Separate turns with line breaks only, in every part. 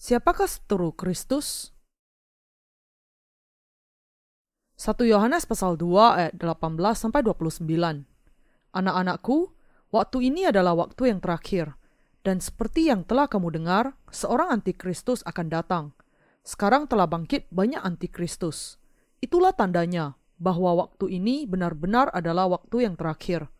Siapakah seteru Kristus? 1 Yohanes pasal 2 ayat 18 sampai 29. Anak-anakku, waktu ini adalah waktu yang terakhir. Dan seperti yang telah kamu dengar, seorang antikristus akan datang. Sekarang telah bangkit banyak antikristus. Itulah tandanya bahwa waktu ini benar-benar adalah waktu yang terakhir.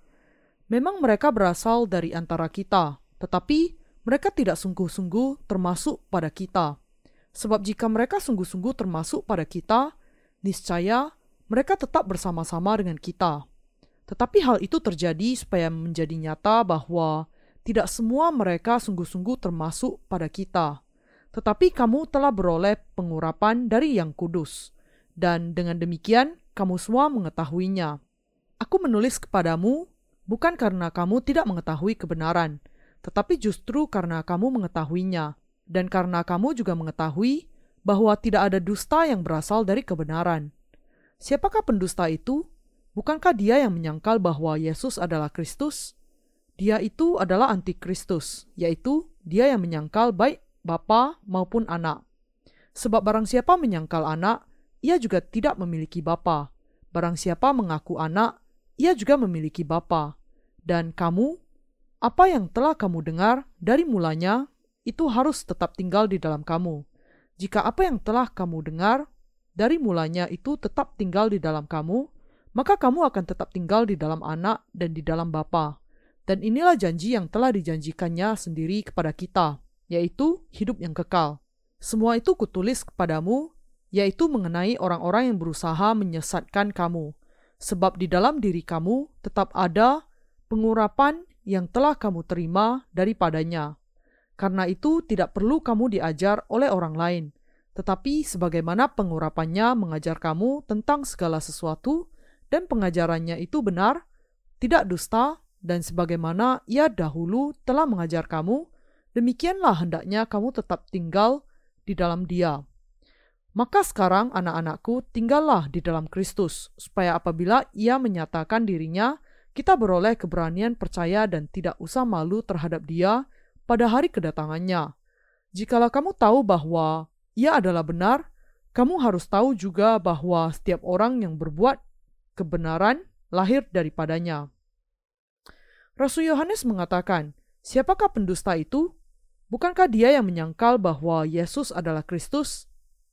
Memang mereka berasal dari antara kita, tetapi mereka tidak sungguh-sungguh termasuk pada kita. Sebab jika mereka sungguh-sungguh termasuk pada kita, niscaya mereka tetap bersama-sama dengan kita. Tetapi hal itu terjadi supaya menjadi nyata bahwa tidak semua mereka sungguh-sungguh termasuk pada kita. Tetapi kamu telah beroleh pengurapan dari Yang Kudus, dan dengan demikian kamu semua mengetahuinya. Aku menulis kepadamu bukan karena kamu tidak mengetahui kebenaran, tetapi justru karena kamu mengetahuinya, dan karena kamu juga mengetahui bahwa tidak ada dusta yang berasal dari kebenaran. Siapakah pendusta itu? Bukankah dia yang menyangkal bahwa Yesus adalah Kristus? Dia itu adalah antikristus, yaitu dia yang menyangkal baik bapa maupun anak. Sebab barang siapa menyangkal anak, ia juga tidak memiliki bapa. Barang siapa mengaku anak, ia juga memiliki bapa. Dan kamu apa yang telah kamu dengar dari mulanya itu harus tetap tinggal di dalam kamu. Jika apa yang telah kamu dengar dari mulanya itu tetap tinggal di dalam kamu, maka kamu akan tetap tinggal di dalam anak dan di dalam Bapa. Dan inilah janji yang telah dijanjikannya sendiri kepada kita, yaitu hidup yang kekal. Semua itu kutulis kepadamu, yaitu mengenai orang-orang yang berusaha menyesatkan kamu, sebab di dalam diri kamu tetap ada pengurapan yang telah kamu terima daripadanya. Karena itu tidak perlu kamu diajar oleh orang lain, tetapi sebagaimana pengurapannya mengajar kamu tentang segala sesuatu dan pengajarannya itu benar, tidak dusta, dan sebagaimana ia dahulu telah mengajar kamu, demikianlah hendaknya kamu tetap tinggal di dalam dia. Maka sekarang anak-anakku tinggallah di dalam Kristus, supaya apabila ia menyatakan dirinya kita beroleh keberanian percaya dan tidak usah malu terhadap Dia pada hari kedatangannya. Jikalau kamu tahu bahwa Ia adalah benar, kamu harus tahu juga bahwa setiap orang yang berbuat kebenaran lahir daripadanya. Rasul Yohanes mengatakan, "Siapakah pendusta itu? Bukankah dia yang menyangkal bahwa Yesus adalah Kristus?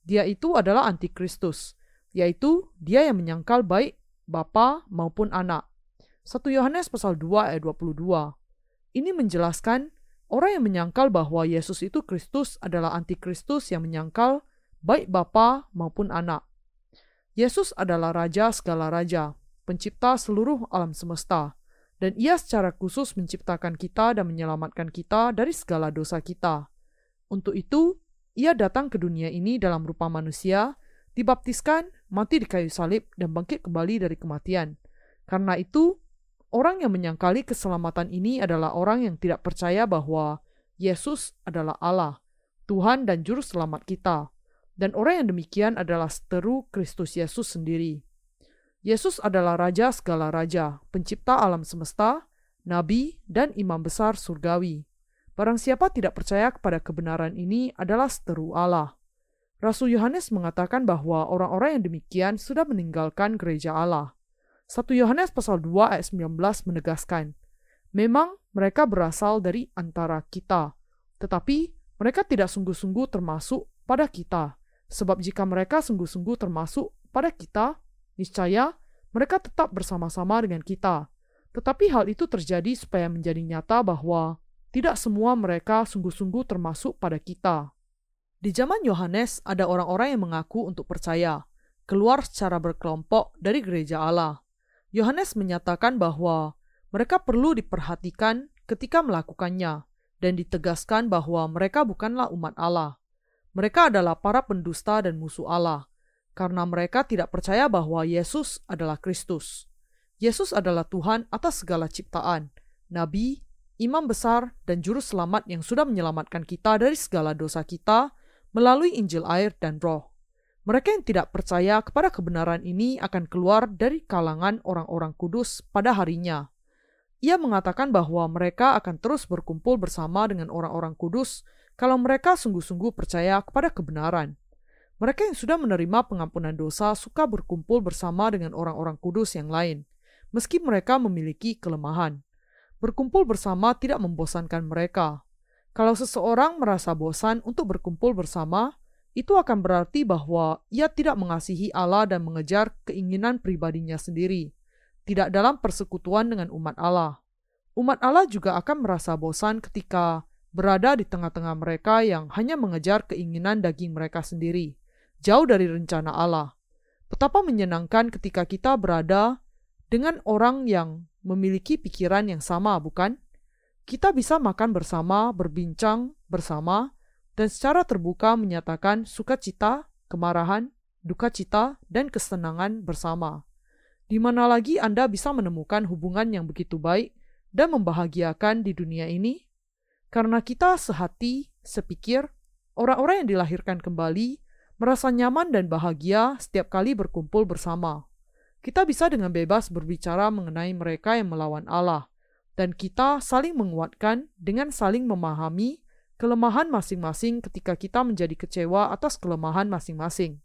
Dia itu adalah antikristus, yaitu dia yang menyangkal baik Bapa maupun anak. 1 Yohanes pasal 2 ayat 22. Ini menjelaskan orang yang menyangkal bahwa Yesus itu Kristus adalah antikristus yang menyangkal baik Bapa maupun anak. Yesus adalah raja segala raja, pencipta seluruh alam semesta, dan ia secara khusus menciptakan kita dan menyelamatkan kita dari segala dosa kita. Untuk itu, ia datang ke dunia ini dalam rupa manusia, dibaptiskan, mati di kayu salib, dan bangkit kembali dari kematian. Karena itu, Orang yang menyangkali keselamatan ini adalah orang yang tidak percaya bahwa Yesus adalah Allah, Tuhan dan Juru Selamat kita, dan orang yang demikian adalah seteru Kristus Yesus sendiri. Yesus adalah Raja segala raja, pencipta alam semesta, nabi, dan imam besar surgawi. Barang siapa tidak percaya kepada kebenaran ini adalah seteru Allah. Rasul Yohanes mengatakan bahwa orang-orang yang demikian sudah meninggalkan gereja Allah. 1 Yohanes pasal 2 ayat 19 menegaskan, memang mereka berasal dari antara kita, tetapi mereka tidak sungguh-sungguh termasuk pada kita, sebab jika mereka sungguh-sungguh termasuk pada kita, niscaya mereka tetap bersama-sama dengan kita. Tetapi hal itu terjadi supaya menjadi nyata bahwa tidak semua mereka sungguh-sungguh termasuk pada kita. Di zaman Yohanes ada orang-orang yang mengaku untuk percaya, keluar secara berkelompok dari gereja Allah. Yohanes menyatakan bahwa mereka perlu diperhatikan ketika melakukannya dan ditegaskan bahwa mereka bukanlah umat Allah. Mereka adalah para pendusta dan musuh Allah karena mereka tidak percaya bahwa Yesus adalah Kristus. Yesus adalah Tuhan atas segala ciptaan, nabi, imam besar, dan juru selamat yang sudah menyelamatkan kita dari segala dosa kita melalui Injil air dan roh. Mereka yang tidak percaya kepada kebenaran ini akan keluar dari kalangan orang-orang kudus pada harinya. Ia mengatakan bahwa mereka akan terus berkumpul bersama dengan orang-orang kudus kalau mereka sungguh-sungguh percaya kepada kebenaran. Mereka yang sudah menerima pengampunan dosa suka berkumpul bersama dengan orang-orang kudus yang lain, meski mereka memiliki kelemahan. Berkumpul bersama tidak membosankan mereka. Kalau seseorang merasa bosan untuk berkumpul bersama, itu akan berarti bahwa ia tidak mengasihi Allah dan mengejar keinginan pribadinya sendiri tidak dalam persekutuan dengan umat Allah. Umat Allah juga akan merasa bosan ketika berada di tengah-tengah mereka yang hanya mengejar keinginan daging mereka sendiri, jauh dari rencana Allah. Betapa menyenangkan ketika kita berada dengan orang yang memiliki pikiran yang sama, bukan? Kita bisa makan bersama, berbincang bersama, dan secara terbuka menyatakan sukacita, kemarahan, duka cita, dan kesenangan bersama. Di mana lagi Anda bisa menemukan hubungan yang begitu baik dan membahagiakan di dunia ini? Karena kita sehati, sepikir, orang-orang yang dilahirkan kembali merasa nyaman dan bahagia setiap kali berkumpul bersama. Kita bisa dengan bebas berbicara mengenai mereka yang melawan Allah, dan kita saling menguatkan dengan saling memahami kelemahan masing-masing ketika kita menjadi kecewa atas kelemahan masing-masing.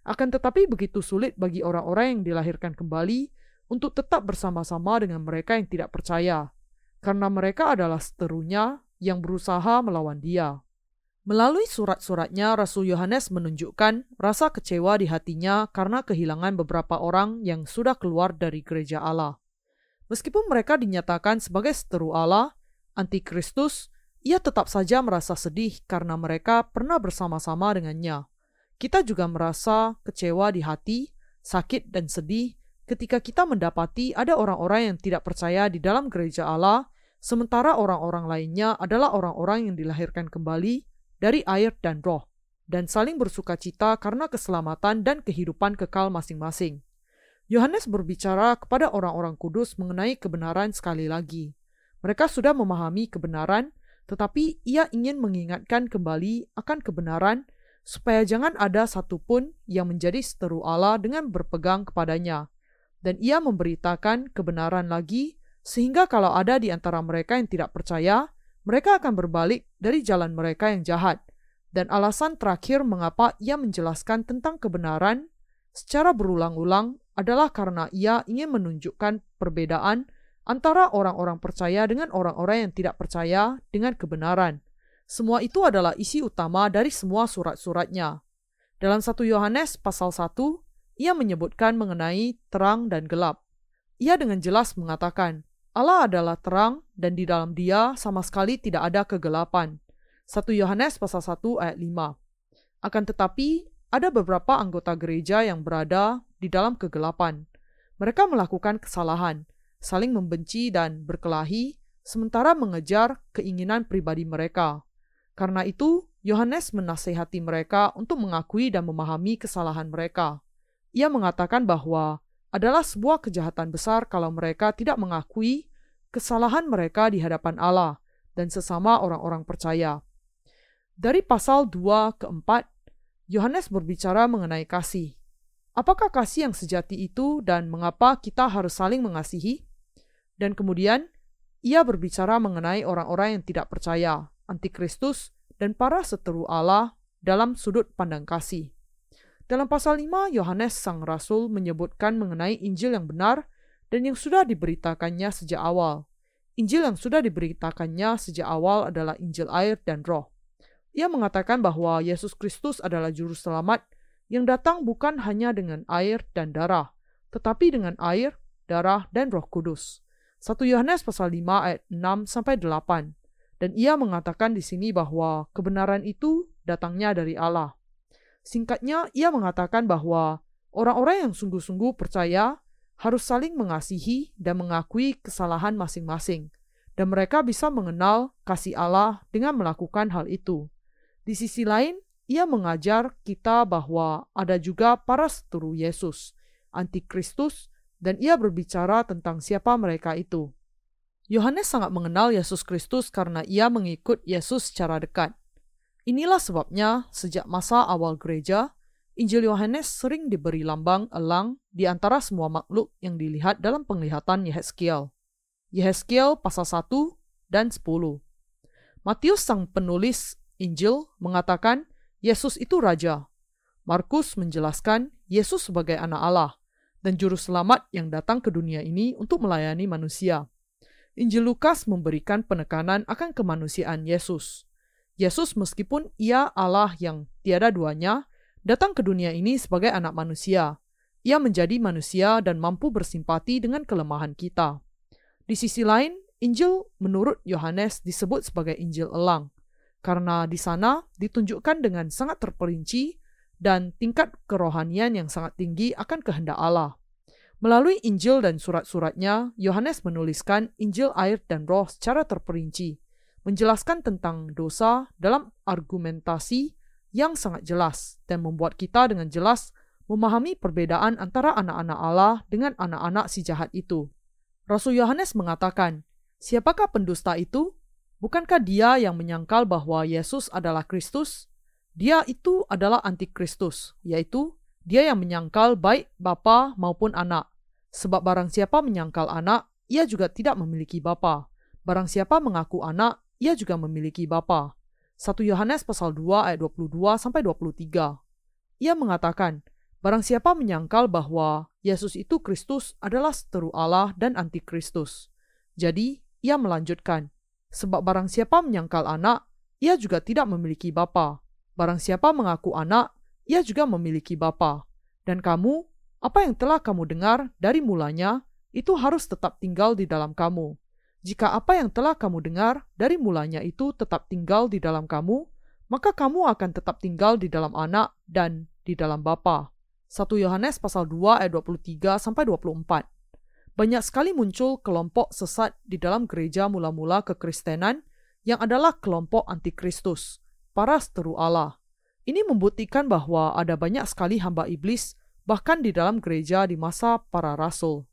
Akan tetapi begitu sulit bagi orang-orang yang dilahirkan kembali untuk tetap bersama-sama dengan mereka yang tidak percaya, karena mereka adalah seterunya yang berusaha melawan dia. Melalui surat-suratnya, Rasul Yohanes menunjukkan rasa kecewa di hatinya karena kehilangan beberapa orang yang sudah keluar dari gereja Allah. Meskipun mereka dinyatakan sebagai seteru Allah, antikristus, ia tetap saja merasa sedih karena mereka pernah bersama-sama dengannya. Kita juga merasa kecewa di hati, sakit, dan sedih ketika kita mendapati ada orang-orang yang tidak percaya di dalam gereja Allah, sementara orang-orang lainnya adalah orang-orang yang dilahirkan kembali dari air dan roh, dan saling bersuka cita karena keselamatan dan kehidupan kekal masing-masing. Yohanes berbicara kepada orang-orang kudus mengenai kebenaran sekali lagi. Mereka sudah memahami kebenaran, tetapi ia ingin mengingatkan kembali akan kebenaran supaya jangan ada satupun yang menjadi seteru Allah dengan berpegang kepadanya. Dan ia memberitakan kebenaran lagi, sehingga kalau ada di antara mereka yang tidak percaya, mereka akan berbalik dari jalan mereka yang jahat. Dan alasan terakhir mengapa ia menjelaskan tentang kebenaran secara berulang-ulang adalah karena ia ingin menunjukkan perbedaan antara orang-orang percaya dengan orang-orang yang tidak percaya dengan kebenaran semua itu adalah isi utama dari semua surat-suratnya. Dalam satu Yohanes pasal 1, ia menyebutkan mengenai terang dan gelap. Ia dengan jelas mengatakan, Allah adalah terang dan di dalam dia sama sekali tidak ada kegelapan. 1 Yohanes pasal 1 ayat 5. Akan tetapi, ada beberapa anggota gereja yang berada di dalam kegelapan. Mereka melakukan kesalahan, saling membenci dan berkelahi, sementara mengejar keinginan pribadi mereka. Karena itu, Yohanes menasehati mereka untuk mengakui dan memahami kesalahan mereka. Ia mengatakan bahwa adalah sebuah kejahatan besar kalau mereka tidak mengakui kesalahan mereka di hadapan Allah dan sesama orang-orang percaya. Dari pasal 2 ke 4, Yohanes berbicara mengenai kasih. Apakah kasih yang sejati itu dan mengapa kita harus saling mengasihi? Dan kemudian, ia berbicara mengenai orang-orang yang tidak percaya, antikristus, dan para seteru Allah dalam sudut pandang kasih. Dalam pasal 5, Yohanes Sang Rasul menyebutkan mengenai Injil yang benar dan yang sudah diberitakannya sejak awal. Injil yang sudah diberitakannya sejak awal adalah Injil air dan roh. Ia mengatakan bahwa Yesus Kristus adalah juru selamat yang datang bukan hanya dengan air dan darah, tetapi dengan air, darah, dan roh kudus. 1 Yohanes pasal 5 ayat 6 sampai 8. Dan ia mengatakan di sini bahwa kebenaran itu datangnya dari Allah. Singkatnya, ia mengatakan bahwa orang-orang yang sungguh-sungguh percaya harus saling mengasihi dan mengakui kesalahan masing-masing, dan mereka bisa mengenal kasih Allah dengan melakukan hal itu. Di sisi lain, ia mengajar kita bahwa ada juga para seteru Yesus, antikristus, dan ia berbicara tentang siapa mereka itu. Yohanes sangat mengenal Yesus Kristus karena ia mengikut Yesus secara dekat. Inilah sebabnya, sejak masa awal gereja, Injil Yohanes sering diberi lambang elang di antara semua makhluk yang dilihat dalam penglihatan Yehezkiel. Yehezkiel pasal 1 dan 10. Matius sang penulis Injil mengatakan Yesus itu raja. Markus menjelaskan Yesus sebagai anak Allah dan juru selamat yang datang ke dunia ini untuk melayani manusia. Injil Lukas memberikan penekanan akan kemanusiaan Yesus. Yesus meskipun ia Allah yang tiada duanya, datang ke dunia ini sebagai anak manusia. Ia menjadi manusia dan mampu bersimpati dengan kelemahan kita. Di sisi lain, Injil menurut Yohanes disebut sebagai Injil elang, karena di sana ditunjukkan dengan sangat terperinci dan tingkat kerohanian yang sangat tinggi akan kehendak Allah. Melalui Injil dan surat-suratnya, Yohanes menuliskan Injil air dan roh secara terperinci, menjelaskan tentang dosa dalam argumentasi yang sangat jelas dan membuat kita dengan jelas memahami perbedaan antara anak-anak Allah dengan anak-anak si jahat itu. Rasul Yohanes mengatakan, Siapakah pendusta itu? Bukankah dia yang menyangkal bahwa Yesus adalah Kristus? Dia itu adalah antikristus, yaitu dia yang menyangkal baik bapa maupun anak. Sebab barang siapa menyangkal anak, ia juga tidak memiliki bapa. Barang siapa mengaku anak, ia juga memiliki bapa. 1 Yohanes pasal 2 ayat 22 sampai 23. Ia mengatakan, barang siapa menyangkal bahwa Yesus itu Kristus adalah seteru Allah dan antikristus. Jadi, ia melanjutkan, sebab barang siapa menyangkal anak, ia juga tidak memiliki bapa. Barang siapa mengaku anak, ia juga memiliki bapa. Dan kamu, apa yang telah kamu dengar dari mulanya, itu harus tetap tinggal di dalam kamu. Jika apa yang telah kamu dengar dari mulanya itu tetap tinggal di dalam kamu, maka kamu akan tetap tinggal di dalam anak dan di dalam bapa. 1 Yohanes pasal 2 ayat 23 sampai 24 banyak sekali muncul kelompok sesat di dalam gereja mula-mula kekristenan yang adalah kelompok antikristus, para seteru Allah. Ini membuktikan bahwa ada banyak sekali hamba iblis bahkan di dalam gereja di masa para rasul.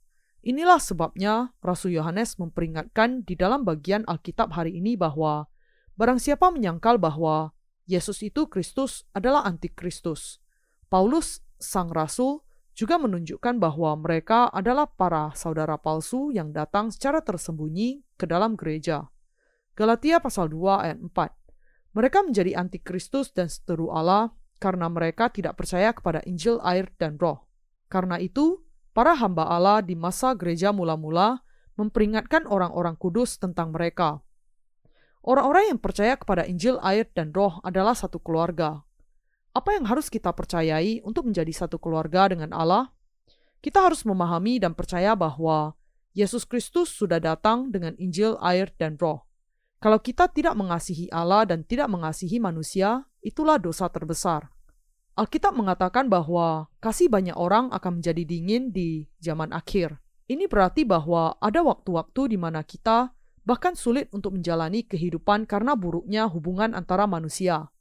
Inilah sebabnya Rasul Yohanes memperingatkan di dalam bagian Alkitab hari ini bahwa barang siapa menyangkal bahwa Yesus itu Kristus adalah antikristus. Paulus, sang rasul, juga menunjukkan bahwa mereka adalah para saudara palsu yang datang secara tersembunyi ke dalam gereja. Galatia pasal 2 ayat 4. Mereka menjadi antikristus dan seteru Allah karena mereka tidak percaya kepada Injil air dan roh. Karena itu, para hamba Allah di masa gereja mula-mula memperingatkan orang-orang kudus tentang mereka. Orang-orang yang percaya kepada Injil air dan roh adalah satu keluarga, apa yang harus kita percayai untuk menjadi satu keluarga dengan Allah? Kita harus memahami dan percaya bahwa Yesus Kristus sudah datang dengan Injil, air, dan Roh. Kalau kita tidak mengasihi Allah dan tidak mengasihi manusia, itulah dosa terbesar. Alkitab mengatakan bahwa kasih banyak orang akan menjadi dingin di zaman akhir. Ini berarti bahwa ada waktu-waktu di mana kita bahkan sulit untuk menjalani kehidupan karena buruknya hubungan antara manusia.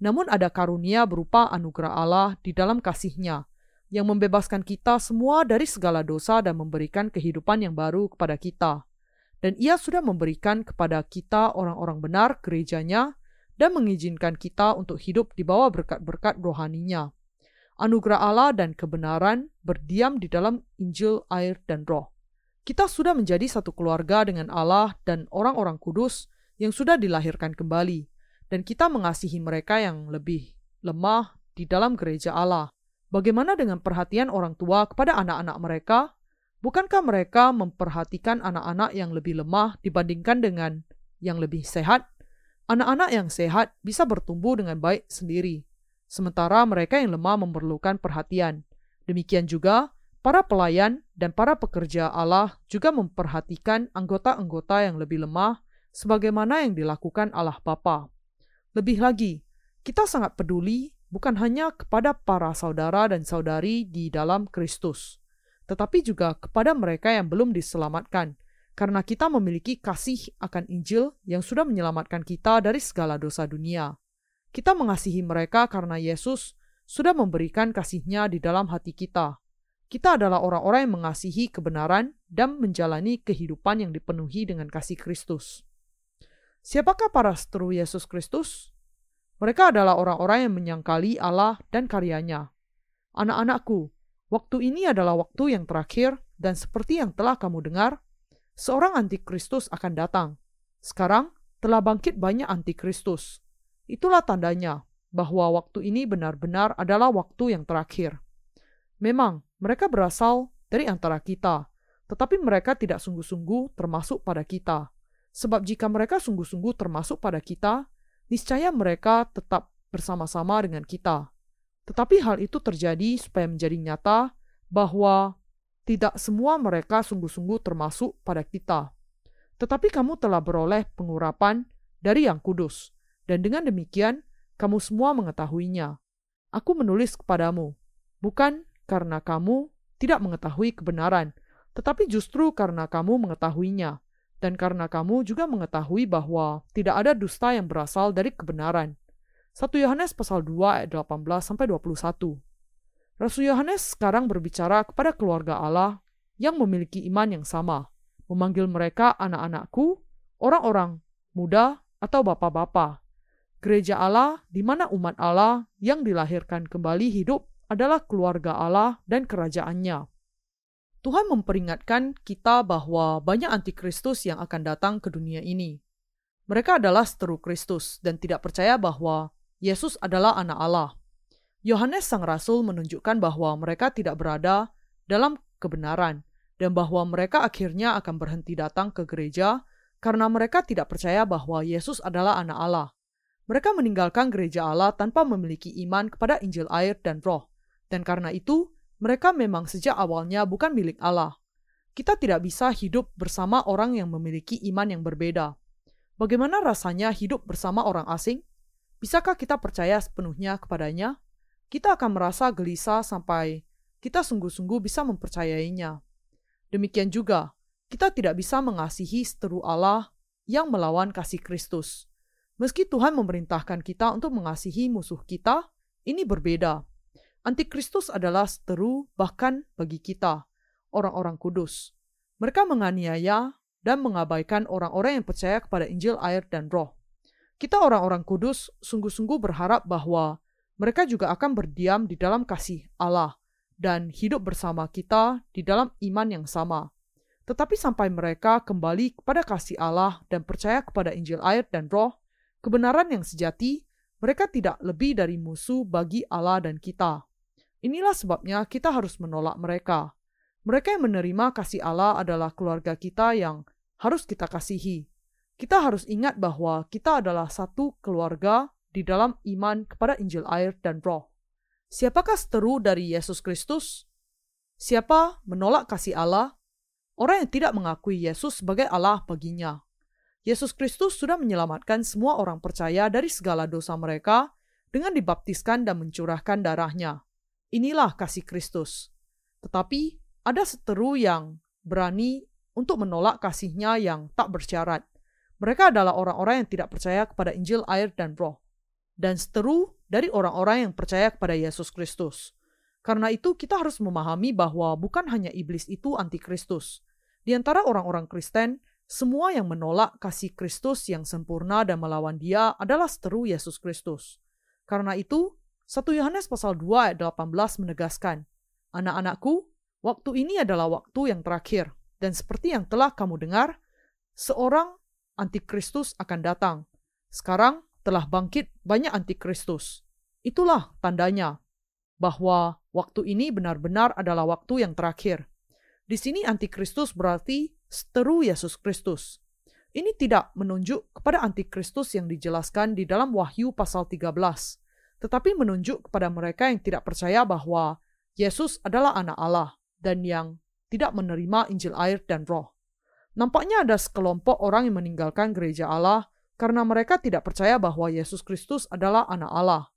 Namun ada karunia berupa anugerah Allah di dalam kasihnya, yang membebaskan kita semua dari segala dosa dan memberikan kehidupan yang baru kepada kita. Dan ia sudah memberikan kepada kita orang-orang benar gerejanya dan mengizinkan kita untuk hidup di bawah berkat-berkat rohaninya. Anugerah Allah dan kebenaran berdiam di dalam Injil, air, dan roh. Kita sudah menjadi satu keluarga dengan Allah dan orang-orang kudus yang sudah dilahirkan kembali dan kita mengasihi mereka yang lebih lemah di dalam gereja Allah. Bagaimana dengan perhatian orang tua kepada anak-anak mereka? Bukankah mereka memperhatikan anak-anak yang lebih lemah dibandingkan dengan yang lebih sehat? Anak-anak yang sehat bisa bertumbuh dengan baik sendiri, sementara mereka yang lemah memerlukan perhatian. Demikian juga, para pelayan dan para pekerja Allah juga memperhatikan anggota-anggota yang lebih lemah sebagaimana yang dilakukan Allah Bapa. Lebih lagi, kita sangat peduli bukan hanya kepada para saudara dan saudari di dalam Kristus, tetapi juga kepada mereka yang belum diselamatkan, karena kita memiliki kasih akan Injil yang sudah menyelamatkan kita dari segala dosa dunia. Kita mengasihi mereka karena Yesus sudah memberikan kasihnya di dalam hati kita. Kita adalah orang-orang yang mengasihi kebenaran dan menjalani kehidupan yang dipenuhi dengan kasih Kristus. Siapakah para seteru Yesus Kristus? Mereka adalah orang-orang yang menyangkali Allah dan karyanya. Anak-anakku, waktu ini adalah waktu yang terakhir dan seperti yang telah kamu dengar, seorang antikristus akan datang. Sekarang telah bangkit banyak antikristus. Itulah tandanya bahwa waktu ini benar-benar adalah waktu yang terakhir. Memang, mereka berasal dari antara kita, tetapi mereka tidak sungguh-sungguh termasuk pada kita. Sebab jika mereka sungguh-sungguh termasuk pada kita, niscaya mereka tetap bersama-sama dengan kita. Tetapi hal itu terjadi supaya menjadi nyata bahwa tidak semua mereka sungguh-sungguh termasuk pada kita. Tetapi kamu telah beroleh pengurapan dari yang kudus, dan dengan demikian kamu semua mengetahuinya. Aku menulis kepadamu, bukan karena kamu tidak mengetahui kebenaran, tetapi justru karena kamu mengetahuinya, dan karena kamu juga mengetahui bahwa tidak ada dusta yang berasal dari kebenaran. 1 Yohanes pasal 2 ayat 18 sampai 21. Rasul Yohanes sekarang berbicara kepada keluarga Allah yang memiliki iman yang sama, memanggil mereka anak-anakku, orang-orang muda atau bapak-bapak. Gereja Allah di mana umat Allah yang dilahirkan kembali hidup adalah keluarga Allah dan kerajaannya. Tuhan memperingatkan kita bahwa banyak antikristus yang akan datang ke dunia ini. Mereka adalah seteru Kristus dan tidak percaya bahwa Yesus adalah anak Allah. Yohanes Sang Rasul menunjukkan bahwa mereka tidak berada dalam kebenaran dan bahwa mereka akhirnya akan berhenti datang ke gereja karena mereka tidak percaya bahwa Yesus adalah anak Allah. Mereka meninggalkan gereja Allah tanpa memiliki iman kepada Injil air dan roh. Dan karena itu, mereka memang sejak awalnya bukan milik Allah. Kita tidak bisa hidup bersama orang yang memiliki iman yang berbeda. Bagaimana rasanya hidup bersama orang asing? Bisakah kita percaya sepenuhnya kepadanya? kita akan merasa gelisah sampai kita sungguh-sungguh bisa mempercayainya. Demikian juga, kita tidak bisa mengasihi seteru Allah yang melawan kasih Kristus. Meski Tuhan memerintahkan kita untuk mengasihi musuh kita, ini berbeda. Antikristus adalah seteru bahkan bagi kita, orang-orang kudus. Mereka menganiaya dan mengabaikan orang-orang yang percaya kepada Injil air dan roh. Kita orang-orang kudus sungguh-sungguh berharap bahwa mereka juga akan berdiam di dalam kasih Allah dan hidup bersama kita di dalam iman yang sama. Tetapi sampai mereka kembali kepada kasih Allah dan percaya kepada Injil air dan roh, kebenaran yang sejati, mereka tidak lebih dari musuh bagi Allah dan kita. Inilah sebabnya kita harus menolak mereka. Mereka yang menerima kasih Allah adalah keluarga kita yang harus kita kasihi. Kita harus ingat bahwa kita adalah satu keluarga di dalam iman kepada Injil air dan roh. Siapakah seteru dari Yesus Kristus? Siapa menolak kasih Allah? Orang yang tidak mengakui Yesus sebagai Allah baginya. Yesus Kristus sudah menyelamatkan semua orang percaya dari segala dosa mereka dengan dibaptiskan dan mencurahkan darahnya. Inilah kasih Kristus. Tetapi ada seteru yang berani untuk menolak kasihnya yang tak bersyarat. Mereka adalah orang-orang yang tidak percaya kepada Injil air dan roh dan seteru dari orang-orang yang percaya kepada Yesus Kristus. Karena itu kita harus memahami bahwa bukan hanya iblis itu antikristus. Di antara orang-orang Kristen, semua yang menolak kasih Kristus yang sempurna dan melawan dia adalah seteru Yesus Kristus. Karena itu, 1 Yohanes pasal 2 ayat 18 menegaskan, Anak-anakku, waktu ini adalah waktu yang terakhir, dan seperti yang telah kamu dengar, seorang antikristus akan datang. Sekarang telah bangkit banyak antikristus. Itulah tandanya bahwa waktu ini benar-benar adalah waktu yang terakhir. Di sini antikristus berarti seteru Yesus Kristus. Ini tidak menunjuk kepada antikristus yang dijelaskan di dalam Wahyu pasal 13, tetapi menunjuk kepada mereka yang tidak percaya bahwa Yesus adalah anak Allah dan yang tidak menerima Injil air dan roh. Nampaknya ada sekelompok orang yang meninggalkan gereja Allah karena mereka tidak percaya bahwa Yesus Kristus adalah anak Allah.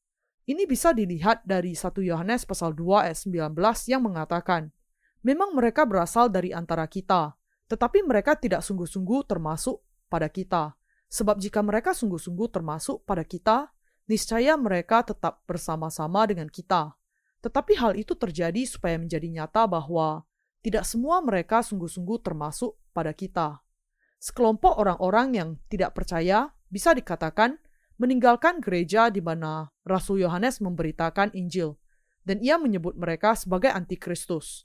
Ini bisa dilihat dari 1 Yohanes pasal 2 ayat 19 yang mengatakan, Memang mereka berasal dari antara kita, tetapi mereka tidak sungguh-sungguh termasuk pada kita. Sebab jika mereka sungguh-sungguh termasuk pada kita, niscaya mereka tetap bersama-sama dengan kita. Tetapi hal itu terjadi supaya menjadi nyata bahwa tidak semua mereka sungguh-sungguh termasuk pada kita sekelompok orang-orang yang tidak percaya bisa dikatakan meninggalkan gereja di mana Rasul Yohanes memberitakan Injil, dan ia menyebut mereka sebagai antikristus.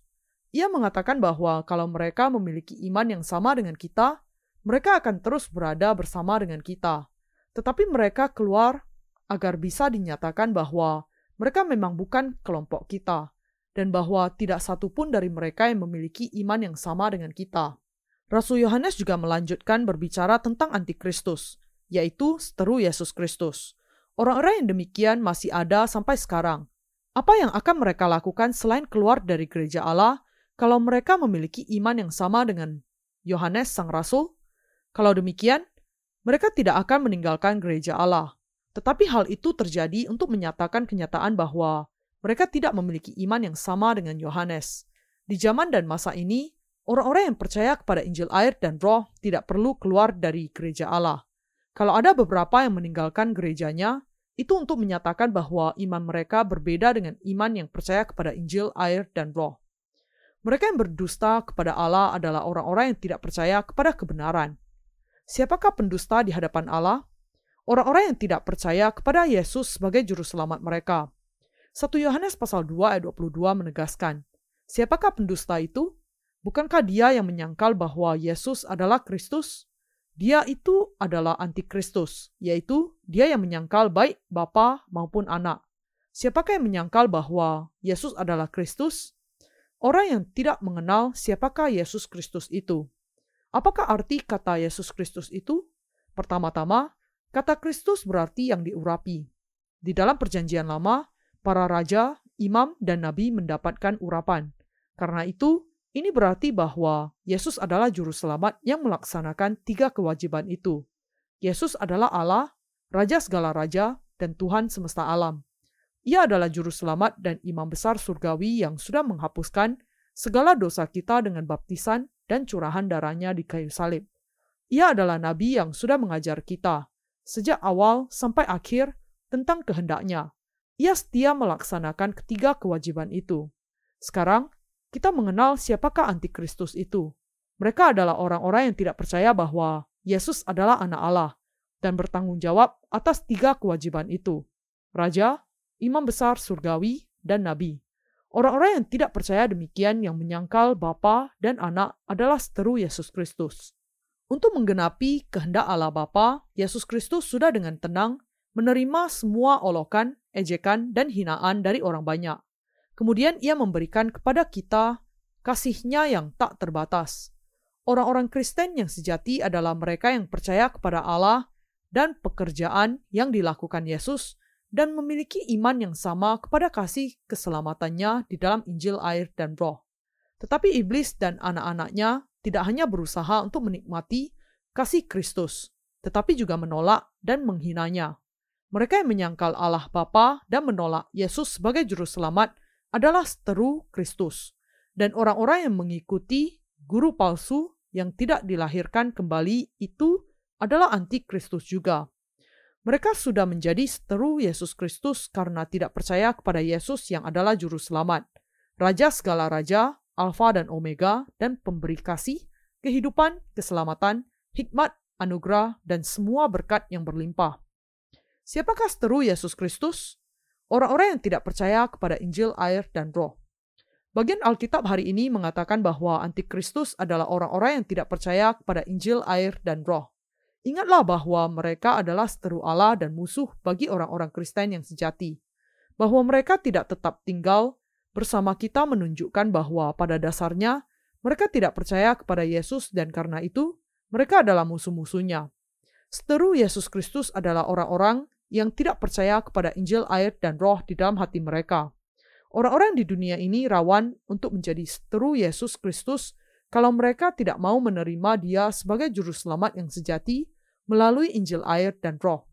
Ia mengatakan bahwa kalau mereka memiliki iman yang sama dengan kita, mereka akan terus berada bersama dengan kita. Tetapi mereka keluar agar bisa dinyatakan bahwa mereka memang bukan kelompok kita, dan bahwa tidak satu pun dari mereka yang memiliki iman yang sama dengan kita. Rasul Yohanes juga melanjutkan berbicara tentang antikristus, yaitu seteru Yesus Kristus. Orang-orang yang demikian masih ada sampai sekarang. Apa yang akan mereka lakukan selain keluar dari gereja Allah kalau mereka memiliki iman yang sama dengan Yohanes sang rasul? Kalau demikian, mereka tidak akan meninggalkan gereja Allah. Tetapi hal itu terjadi untuk menyatakan kenyataan bahwa mereka tidak memiliki iman yang sama dengan Yohanes. Di zaman dan masa ini, orang-orang yang percaya kepada Injil air dan roh tidak perlu keluar dari gereja Allah. Kalau ada beberapa yang meninggalkan gerejanya, itu untuk menyatakan bahwa iman mereka berbeda dengan iman yang percaya kepada Injil, air, dan roh. Mereka yang berdusta kepada Allah adalah orang-orang yang tidak percaya kepada kebenaran. Siapakah pendusta di hadapan Allah? Orang-orang yang tidak percaya kepada Yesus sebagai juru selamat mereka. 1 Yohanes pasal 2 ayat 22 menegaskan, Siapakah pendusta itu? Bukankah dia yang menyangkal bahwa Yesus adalah Kristus? Dia itu adalah antikristus, yaitu dia yang menyangkal baik Bapa maupun anak. Siapakah yang menyangkal bahwa Yesus adalah Kristus? Orang yang tidak mengenal siapakah Yesus Kristus itu. Apakah arti kata Yesus Kristus itu? Pertama-tama, kata Kristus berarti yang diurapi. Di dalam Perjanjian Lama, para raja, imam, dan nabi mendapatkan urapan. Karena itu, ini berarti bahwa Yesus adalah Juru Selamat yang melaksanakan tiga kewajiban itu. Yesus adalah Allah, Raja segala raja, dan Tuhan semesta alam. Ia adalah juru selamat dan imam besar surgawi yang sudah menghapuskan segala dosa kita dengan baptisan dan curahan darahnya di kayu salib. Ia adalah nabi yang sudah mengajar kita, sejak awal sampai akhir, tentang kehendaknya. Ia setia melaksanakan ketiga kewajiban itu. Sekarang, kita mengenal siapakah antikristus itu. Mereka adalah orang-orang yang tidak percaya bahwa Yesus adalah anak Allah dan bertanggung jawab atas tiga kewajiban itu. Raja, imam besar surgawi, dan nabi. Orang-orang yang tidak percaya demikian yang menyangkal Bapa dan Anak adalah seteru Yesus Kristus. Untuk menggenapi kehendak Allah Bapa, Yesus Kristus sudah dengan tenang menerima semua olokan, ejekan, dan hinaan dari orang banyak. Kemudian ia memberikan kepada kita kasihnya yang tak terbatas. Orang-orang Kristen yang sejati adalah mereka yang percaya kepada Allah dan pekerjaan yang dilakukan Yesus dan memiliki iman yang sama kepada kasih keselamatannya di dalam Injil air dan roh. Tetapi iblis dan anak-anaknya tidak hanya berusaha untuk menikmati kasih Kristus, tetapi juga menolak dan menghinanya. Mereka yang menyangkal Allah Bapa dan menolak Yesus sebagai juru selamat adalah seteru Kristus. Dan orang-orang yang mengikuti guru palsu yang tidak dilahirkan kembali itu adalah anti Kristus juga. Mereka sudah menjadi seteru Yesus Kristus karena tidak percaya kepada Yesus yang adalah juru selamat, raja segala raja, alfa dan omega, dan pemberi kasih, kehidupan, keselamatan, hikmat, anugerah, dan semua berkat yang berlimpah. Siapakah seteru Yesus Kristus? Orang-orang yang tidak percaya kepada Injil, air, dan roh. Bagian Alkitab hari ini mengatakan bahwa antikristus adalah orang-orang yang tidak percaya kepada Injil, air, dan roh. Ingatlah bahwa mereka adalah seteru Allah dan musuh bagi orang-orang Kristen yang sejati. Bahwa mereka tidak tetap tinggal bersama kita menunjukkan bahwa pada dasarnya mereka tidak percaya kepada Yesus dan karena itu mereka adalah musuh-musuhnya. Seteru Yesus Kristus adalah orang-orang yang tidak percaya kepada Injil air dan roh di dalam hati mereka. Orang-orang di dunia ini rawan untuk menjadi seteru Yesus Kristus kalau mereka tidak mau menerima dia sebagai juru selamat yang sejati melalui Injil air dan roh.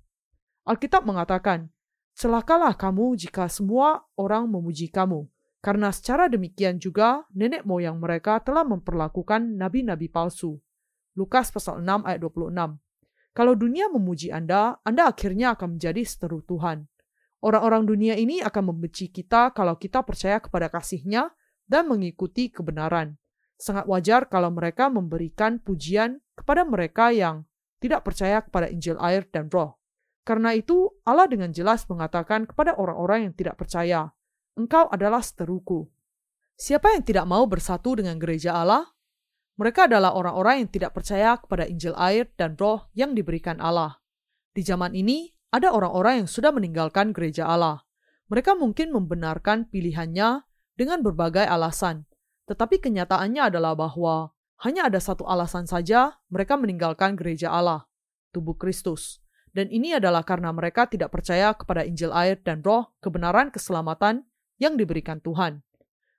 Alkitab mengatakan, Celakalah kamu jika semua orang memuji kamu, karena secara demikian juga nenek moyang mereka telah memperlakukan nabi-nabi palsu. Lukas pasal 6 ayat 26. Kalau dunia memuji Anda, Anda akhirnya akan menjadi seteru Tuhan. Orang-orang dunia ini akan membenci kita kalau kita percaya kepada kasihnya dan mengikuti kebenaran. Sangat wajar kalau mereka memberikan pujian kepada mereka yang tidak percaya kepada Injil air dan roh. Karena itu, Allah dengan jelas mengatakan kepada orang-orang yang tidak percaya, Engkau adalah seteruku. Siapa yang tidak mau bersatu dengan gereja Allah? Mereka adalah orang-orang yang tidak percaya kepada Injil air dan roh yang diberikan Allah. Di zaman ini, ada orang-orang yang sudah meninggalkan gereja Allah. Mereka mungkin membenarkan pilihannya dengan berbagai alasan, tetapi kenyataannya adalah bahwa hanya ada satu alasan saja mereka meninggalkan gereja Allah, tubuh Kristus. Dan ini adalah karena mereka tidak percaya kepada Injil air dan roh kebenaran keselamatan yang diberikan Tuhan.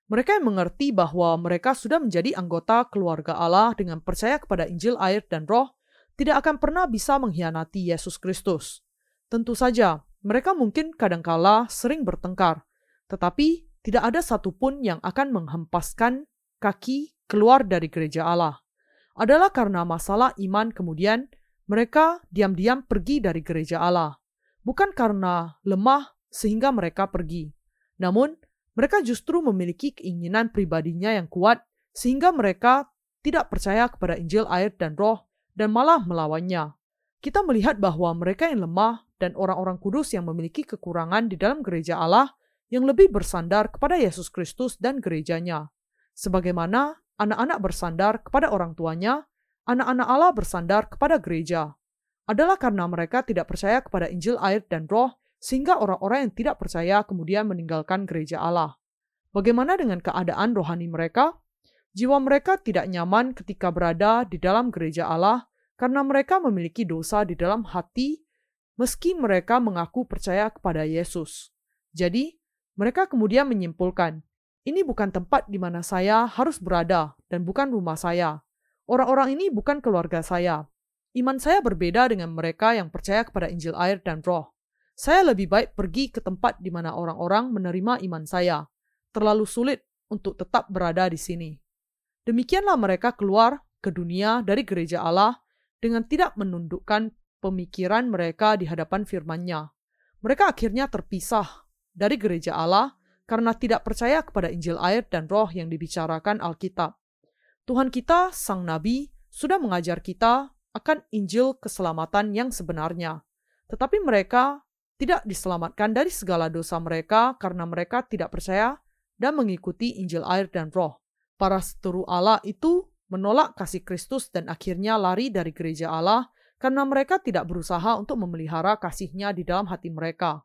Mereka yang mengerti bahwa mereka sudah menjadi anggota keluarga Allah dengan percaya kepada Injil, air, dan Roh, tidak akan pernah bisa mengkhianati Yesus Kristus. Tentu saja, mereka mungkin kadangkala sering bertengkar, tetapi tidak ada satupun yang akan menghempaskan kaki keluar dari gereja Allah. Adalah karena masalah iman kemudian mereka diam-diam pergi dari gereja Allah. Bukan karena lemah sehingga mereka pergi. Namun, mereka justru memiliki keinginan pribadinya yang kuat, sehingga mereka tidak percaya kepada Injil, air, dan Roh, dan malah melawannya. Kita melihat bahwa mereka yang lemah dan orang-orang kudus yang memiliki kekurangan di dalam gereja Allah yang lebih bersandar kepada Yesus Kristus dan gerejanya. Sebagaimana anak-anak bersandar kepada orang tuanya, anak-anak Allah bersandar kepada gereja. Adalah karena mereka tidak percaya kepada Injil, air, dan Roh, sehingga orang-orang yang tidak percaya kemudian meninggalkan gereja Allah. Bagaimana dengan keadaan rohani mereka? Jiwa mereka tidak nyaman ketika berada di dalam gereja Allah karena mereka memiliki dosa di dalam hati, meski mereka mengaku percaya kepada Yesus. Jadi, mereka kemudian menyimpulkan, "Ini bukan tempat di mana saya harus berada, dan bukan rumah saya. Orang-orang ini bukan keluarga saya. Iman saya berbeda dengan mereka yang percaya kepada Injil air dan Roh. Saya lebih baik pergi ke tempat di mana orang-orang menerima iman saya. Terlalu sulit untuk tetap berada di sini. Demikianlah mereka keluar ke dunia dari gereja Allah dengan tidak menundukkan pemikiran mereka di hadapan firman-Nya. Mereka akhirnya terpisah dari gereja Allah karena tidak percaya kepada Injil air dan roh yang dibicarakan Alkitab. Tuhan kita, Sang Nabi, sudah mengajar kita akan Injil keselamatan yang sebenarnya. Tetapi mereka tidak diselamatkan dari segala dosa mereka karena mereka tidak percaya dan mengikuti Injil air dan roh. Para seteru Allah itu menolak kasih Kristus dan akhirnya lari dari gereja Allah karena mereka tidak berusaha untuk memelihara kasihnya di dalam hati mereka.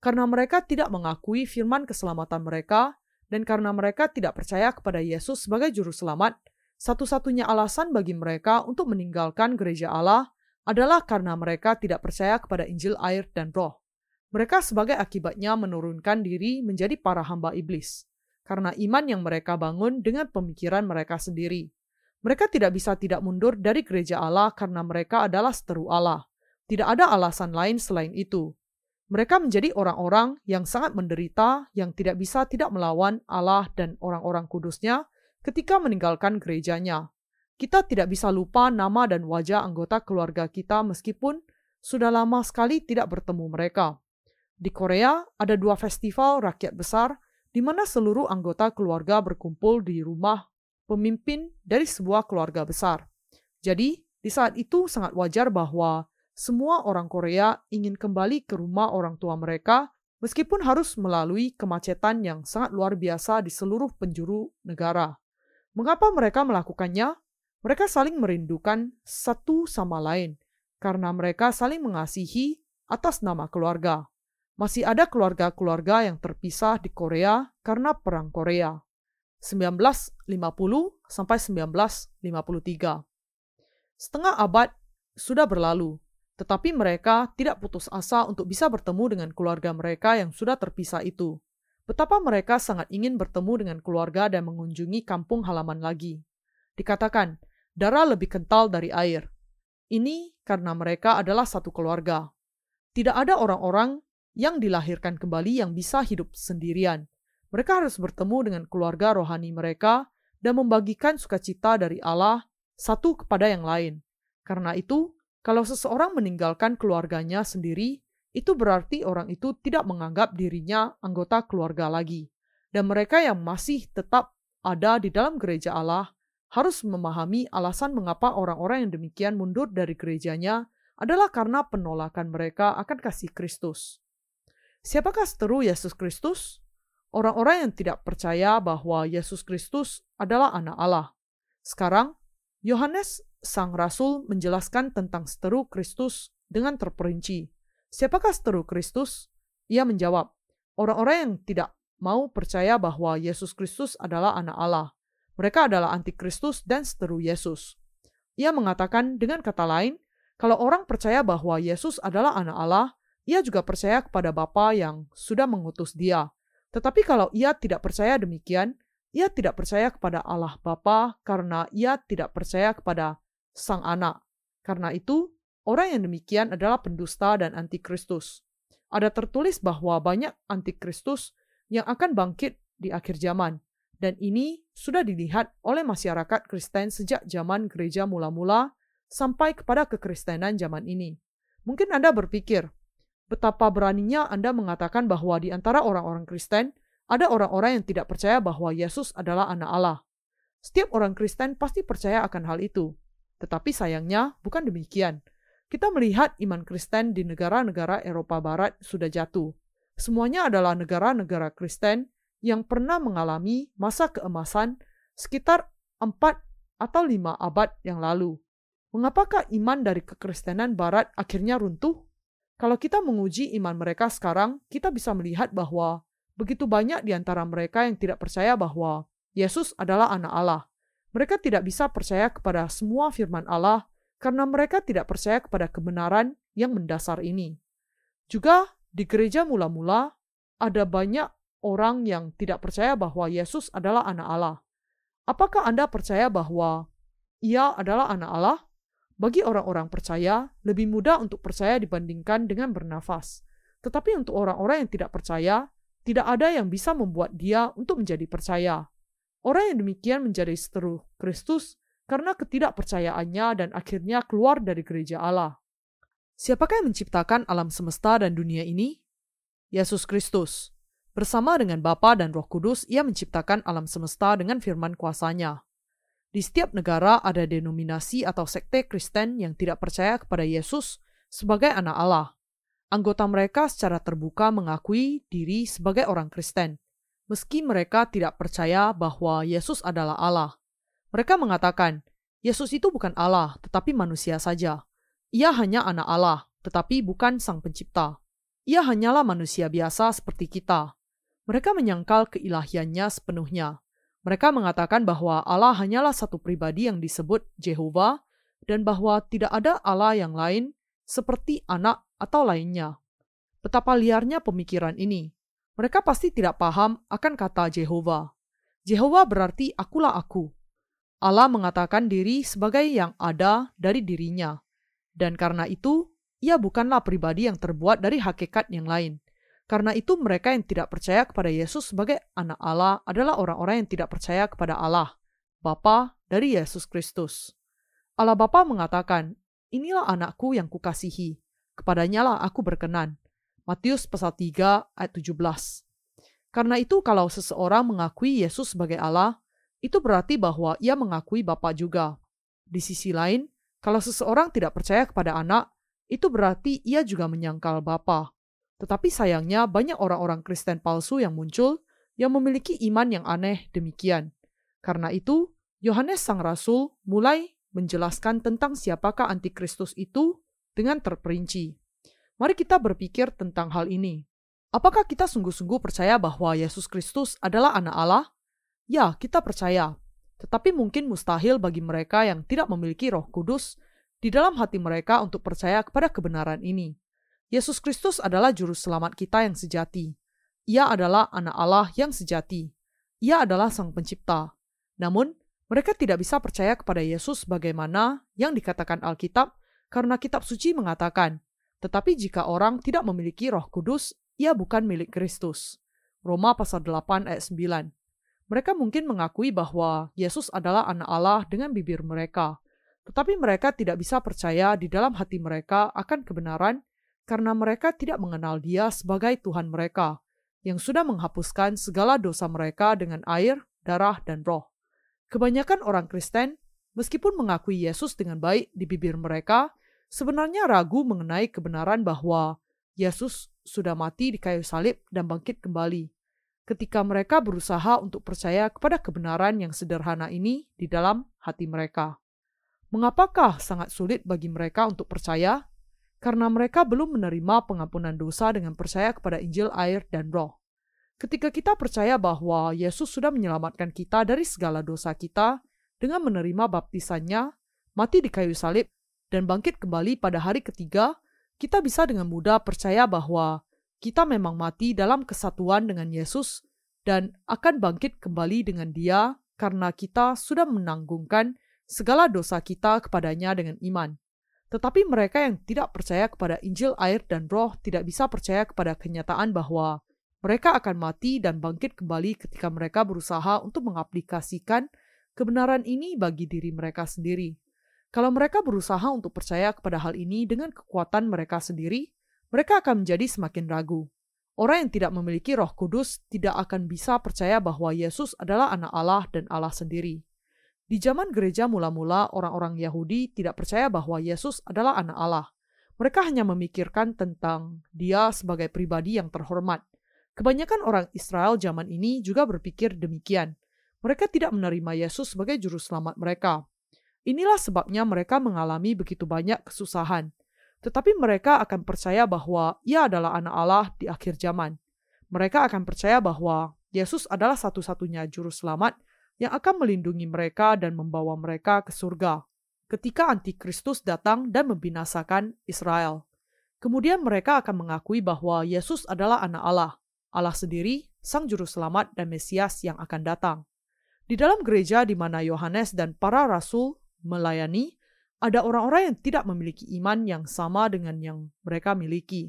Karena mereka tidak mengakui firman keselamatan mereka, dan karena mereka tidak percaya kepada Yesus sebagai juru selamat, satu-satunya alasan bagi mereka untuk meninggalkan gereja Allah adalah karena mereka tidak percaya kepada Injil air dan roh. Mereka sebagai akibatnya menurunkan diri menjadi para hamba iblis, karena iman yang mereka bangun dengan pemikiran mereka sendiri. Mereka tidak bisa tidak mundur dari gereja Allah karena mereka adalah seteru Allah. Tidak ada alasan lain selain itu. Mereka menjadi orang-orang yang sangat menderita, yang tidak bisa tidak melawan Allah dan orang-orang kudusnya ketika meninggalkan gerejanya. Kita tidak bisa lupa nama dan wajah anggota keluarga kita meskipun sudah lama sekali tidak bertemu mereka. Di Korea ada dua festival rakyat besar di mana seluruh anggota keluarga berkumpul di rumah pemimpin dari sebuah keluarga besar. Jadi, di saat itu sangat wajar bahwa semua orang Korea ingin kembali ke rumah orang tua mereka meskipun harus melalui kemacetan yang sangat luar biasa di seluruh penjuru negara. Mengapa mereka melakukannya? Mereka saling merindukan satu sama lain karena mereka saling mengasihi atas nama keluarga masih ada keluarga-keluarga yang terpisah di Korea karena Perang Korea 1950 sampai 1953. Setengah abad sudah berlalu, tetapi mereka tidak putus asa untuk bisa bertemu dengan keluarga mereka yang sudah terpisah itu. Betapa mereka sangat ingin bertemu dengan keluarga dan mengunjungi kampung halaman lagi. Dikatakan, darah lebih kental dari air. Ini karena mereka adalah satu keluarga. Tidak ada orang-orang yang dilahirkan kembali yang bisa hidup sendirian. Mereka harus bertemu dengan keluarga rohani mereka dan membagikan sukacita dari Allah satu kepada yang lain. Karena itu, kalau seseorang meninggalkan keluarganya sendiri, itu berarti orang itu tidak menganggap dirinya anggota keluarga lagi. Dan mereka yang masih tetap ada di dalam gereja Allah harus memahami alasan mengapa orang-orang yang demikian mundur dari gerejanya adalah karena penolakan mereka akan kasih Kristus. Siapakah seteru Yesus Kristus? orang-orang yang tidak percaya bahwa Yesus Kristus adalah Anak Allah. Sekarang, Yohanes sang rasul menjelaskan tentang seteru Kristus dengan terperinci. Siapakah seteru Kristus? Ia menjawab, orang-orang yang tidak mau percaya bahwa Yesus Kristus adalah anak Allah. Mereka adalah antikristus dan seteru Yesus. Ia mengatakan dengan kata lain, kalau orang percaya bahwa Yesus adalah anak Allah, ia juga percaya kepada Bapa yang sudah mengutus dia. Tetapi kalau ia tidak percaya demikian, ia tidak percaya kepada Allah Bapa karena ia tidak percaya kepada sang anak. Karena itu, orang yang demikian adalah pendusta dan antikristus. Ada tertulis bahwa banyak antikristus yang akan bangkit di akhir zaman, dan ini sudah dilihat oleh masyarakat Kristen sejak zaman gereja mula-mula sampai kepada kekristenan zaman ini. Mungkin Anda berpikir, betapa beraninya Anda mengatakan bahwa di antara orang-orang Kristen ada orang-orang yang tidak percaya bahwa Yesus adalah anak Allah. Setiap orang Kristen pasti percaya akan hal itu. Tetapi sayangnya bukan demikian. Kita melihat iman Kristen di negara-negara Eropa Barat sudah jatuh. Semuanya adalah negara-negara Kristen yang pernah mengalami masa keemasan sekitar 4 atau 5 abad yang lalu. Mengapakah iman dari kekristenan barat akhirnya runtuh? Kalau kita menguji iman mereka sekarang, kita bisa melihat bahwa begitu banyak di antara mereka yang tidak percaya bahwa Yesus adalah anak Allah. Mereka tidak bisa percaya kepada semua firman Allah karena mereka tidak percaya kepada kebenaran yang mendasar ini. Juga di gereja mula-mula ada banyak orang yang tidak percaya bahwa Yesus adalah anak Allah. Apakah Anda percaya bahwa Ia adalah anak Allah? Bagi orang-orang percaya, lebih mudah untuk percaya dibandingkan dengan bernafas. Tetapi untuk orang-orang yang tidak percaya, tidak ada yang bisa membuat dia untuk menjadi percaya. Orang yang demikian menjadi seteru Kristus karena ketidakpercayaannya dan akhirnya keluar dari gereja Allah. Siapakah yang menciptakan alam semesta dan dunia ini? Yesus Kristus. Bersama dengan Bapa dan Roh Kudus, ia menciptakan alam semesta dengan firman kuasanya. Di setiap negara ada denominasi atau sekte Kristen yang tidak percaya kepada Yesus sebagai anak Allah. Anggota mereka secara terbuka mengakui diri sebagai orang Kristen meski mereka tidak percaya bahwa Yesus adalah Allah. Mereka mengatakan, Yesus itu bukan Allah, tetapi manusia saja. Ia hanya anak Allah, tetapi bukan sang pencipta. Ia hanyalah manusia biasa seperti kita. Mereka menyangkal keilahiannya sepenuhnya. Mereka mengatakan bahwa Allah hanyalah satu pribadi yang disebut Jehovah dan bahwa tidak ada Allah yang lain seperti anak atau lainnya. Betapa liarnya pemikiran ini. Mereka pasti tidak paham akan kata Jehovah. Jehovah berarti akulah aku. Allah mengatakan diri sebagai yang ada dari dirinya. Dan karena itu, ia bukanlah pribadi yang terbuat dari hakikat yang lain. Karena itu mereka yang tidak percaya kepada Yesus sebagai anak Allah adalah orang-orang yang tidak percaya kepada Allah, Bapa dari Yesus Kristus. Allah Bapa mengatakan, inilah anakku yang kukasihi, kepadanya lah aku berkenan. Matius pasal 3 ayat 17. Karena itu kalau seseorang mengakui Yesus sebagai Allah, itu berarti bahwa ia mengakui Bapa juga. Di sisi lain, kalau seseorang tidak percaya kepada anak, itu berarti ia juga menyangkal Bapa. Tetapi sayangnya banyak orang-orang Kristen palsu yang muncul yang memiliki iman yang aneh demikian. Karena itu, Yohanes Sang Rasul mulai menjelaskan tentang siapakah antikristus itu dengan terperinci. Mari kita berpikir tentang hal ini. Apakah kita sungguh-sungguh percaya bahwa Yesus Kristus adalah Anak Allah? Ya, kita percaya. Tetapi mungkin mustahil bagi mereka yang tidak memiliki Roh Kudus di dalam hati mereka untuk percaya kepada kebenaran ini. Yesus Kristus adalah Juru Selamat kita yang sejati. Ia adalah Anak Allah yang sejati. Ia adalah Sang Pencipta. Namun, mereka tidak bisa percaya kepada Yesus bagaimana yang dikatakan Alkitab karena kitab suci mengatakan, tetapi jika orang tidak memiliki roh kudus, ia bukan milik Kristus. Roma pasal 8 ayat 9. Mereka mungkin mengakui bahwa Yesus adalah anak Allah dengan bibir mereka, tetapi mereka tidak bisa percaya di dalam hati mereka akan kebenaran karena mereka tidak mengenal Dia sebagai Tuhan mereka, yang sudah menghapuskan segala dosa mereka dengan air, darah, dan roh. Kebanyakan orang Kristen, meskipun mengakui Yesus dengan baik di bibir mereka, sebenarnya ragu mengenai kebenaran bahwa Yesus sudah mati di kayu salib dan bangkit kembali. ketika mereka berusaha untuk percaya kepada kebenaran yang sederhana ini di dalam hati mereka. Mengapakah sangat sulit bagi mereka untuk percaya? Karena mereka belum menerima pengampunan dosa dengan percaya kepada Injil, air, dan Roh. Ketika kita percaya bahwa Yesus sudah menyelamatkan kita dari segala dosa kita dengan menerima baptisannya, mati di kayu salib, dan bangkit kembali pada hari ketiga, kita bisa dengan mudah percaya bahwa kita memang mati dalam kesatuan dengan Yesus dan akan bangkit kembali dengan Dia karena kita sudah menanggungkan segala dosa kita kepadanya dengan iman. Tetapi mereka yang tidak percaya kepada Injil, air, dan Roh tidak bisa percaya kepada kenyataan bahwa mereka akan mati dan bangkit kembali ketika mereka berusaha untuk mengaplikasikan kebenaran ini bagi diri mereka sendiri. Kalau mereka berusaha untuk percaya kepada hal ini dengan kekuatan mereka sendiri, mereka akan menjadi semakin ragu. Orang yang tidak memiliki Roh Kudus tidak akan bisa percaya bahwa Yesus adalah Anak Allah dan Allah sendiri. Di zaman gereja mula-mula, orang-orang Yahudi tidak percaya bahwa Yesus adalah Anak Allah. Mereka hanya memikirkan tentang Dia sebagai pribadi yang terhormat. Kebanyakan orang Israel zaman ini juga berpikir demikian. Mereka tidak menerima Yesus sebagai juru selamat mereka. Inilah sebabnya mereka mengalami begitu banyak kesusahan tetapi mereka akan percaya bahwa Ia adalah Anak Allah di akhir zaman. Mereka akan percaya bahwa Yesus adalah satu-satunya Juru Selamat yang akan melindungi mereka dan membawa mereka ke surga ketika Antikristus datang dan membinasakan Israel. Kemudian mereka akan mengakui bahwa Yesus adalah Anak Allah, Allah sendiri, Sang Juru Selamat dan Mesias yang akan datang. Di dalam gereja di mana Yohanes dan para rasul melayani, ada orang-orang yang tidak memiliki iman yang sama dengan yang mereka miliki.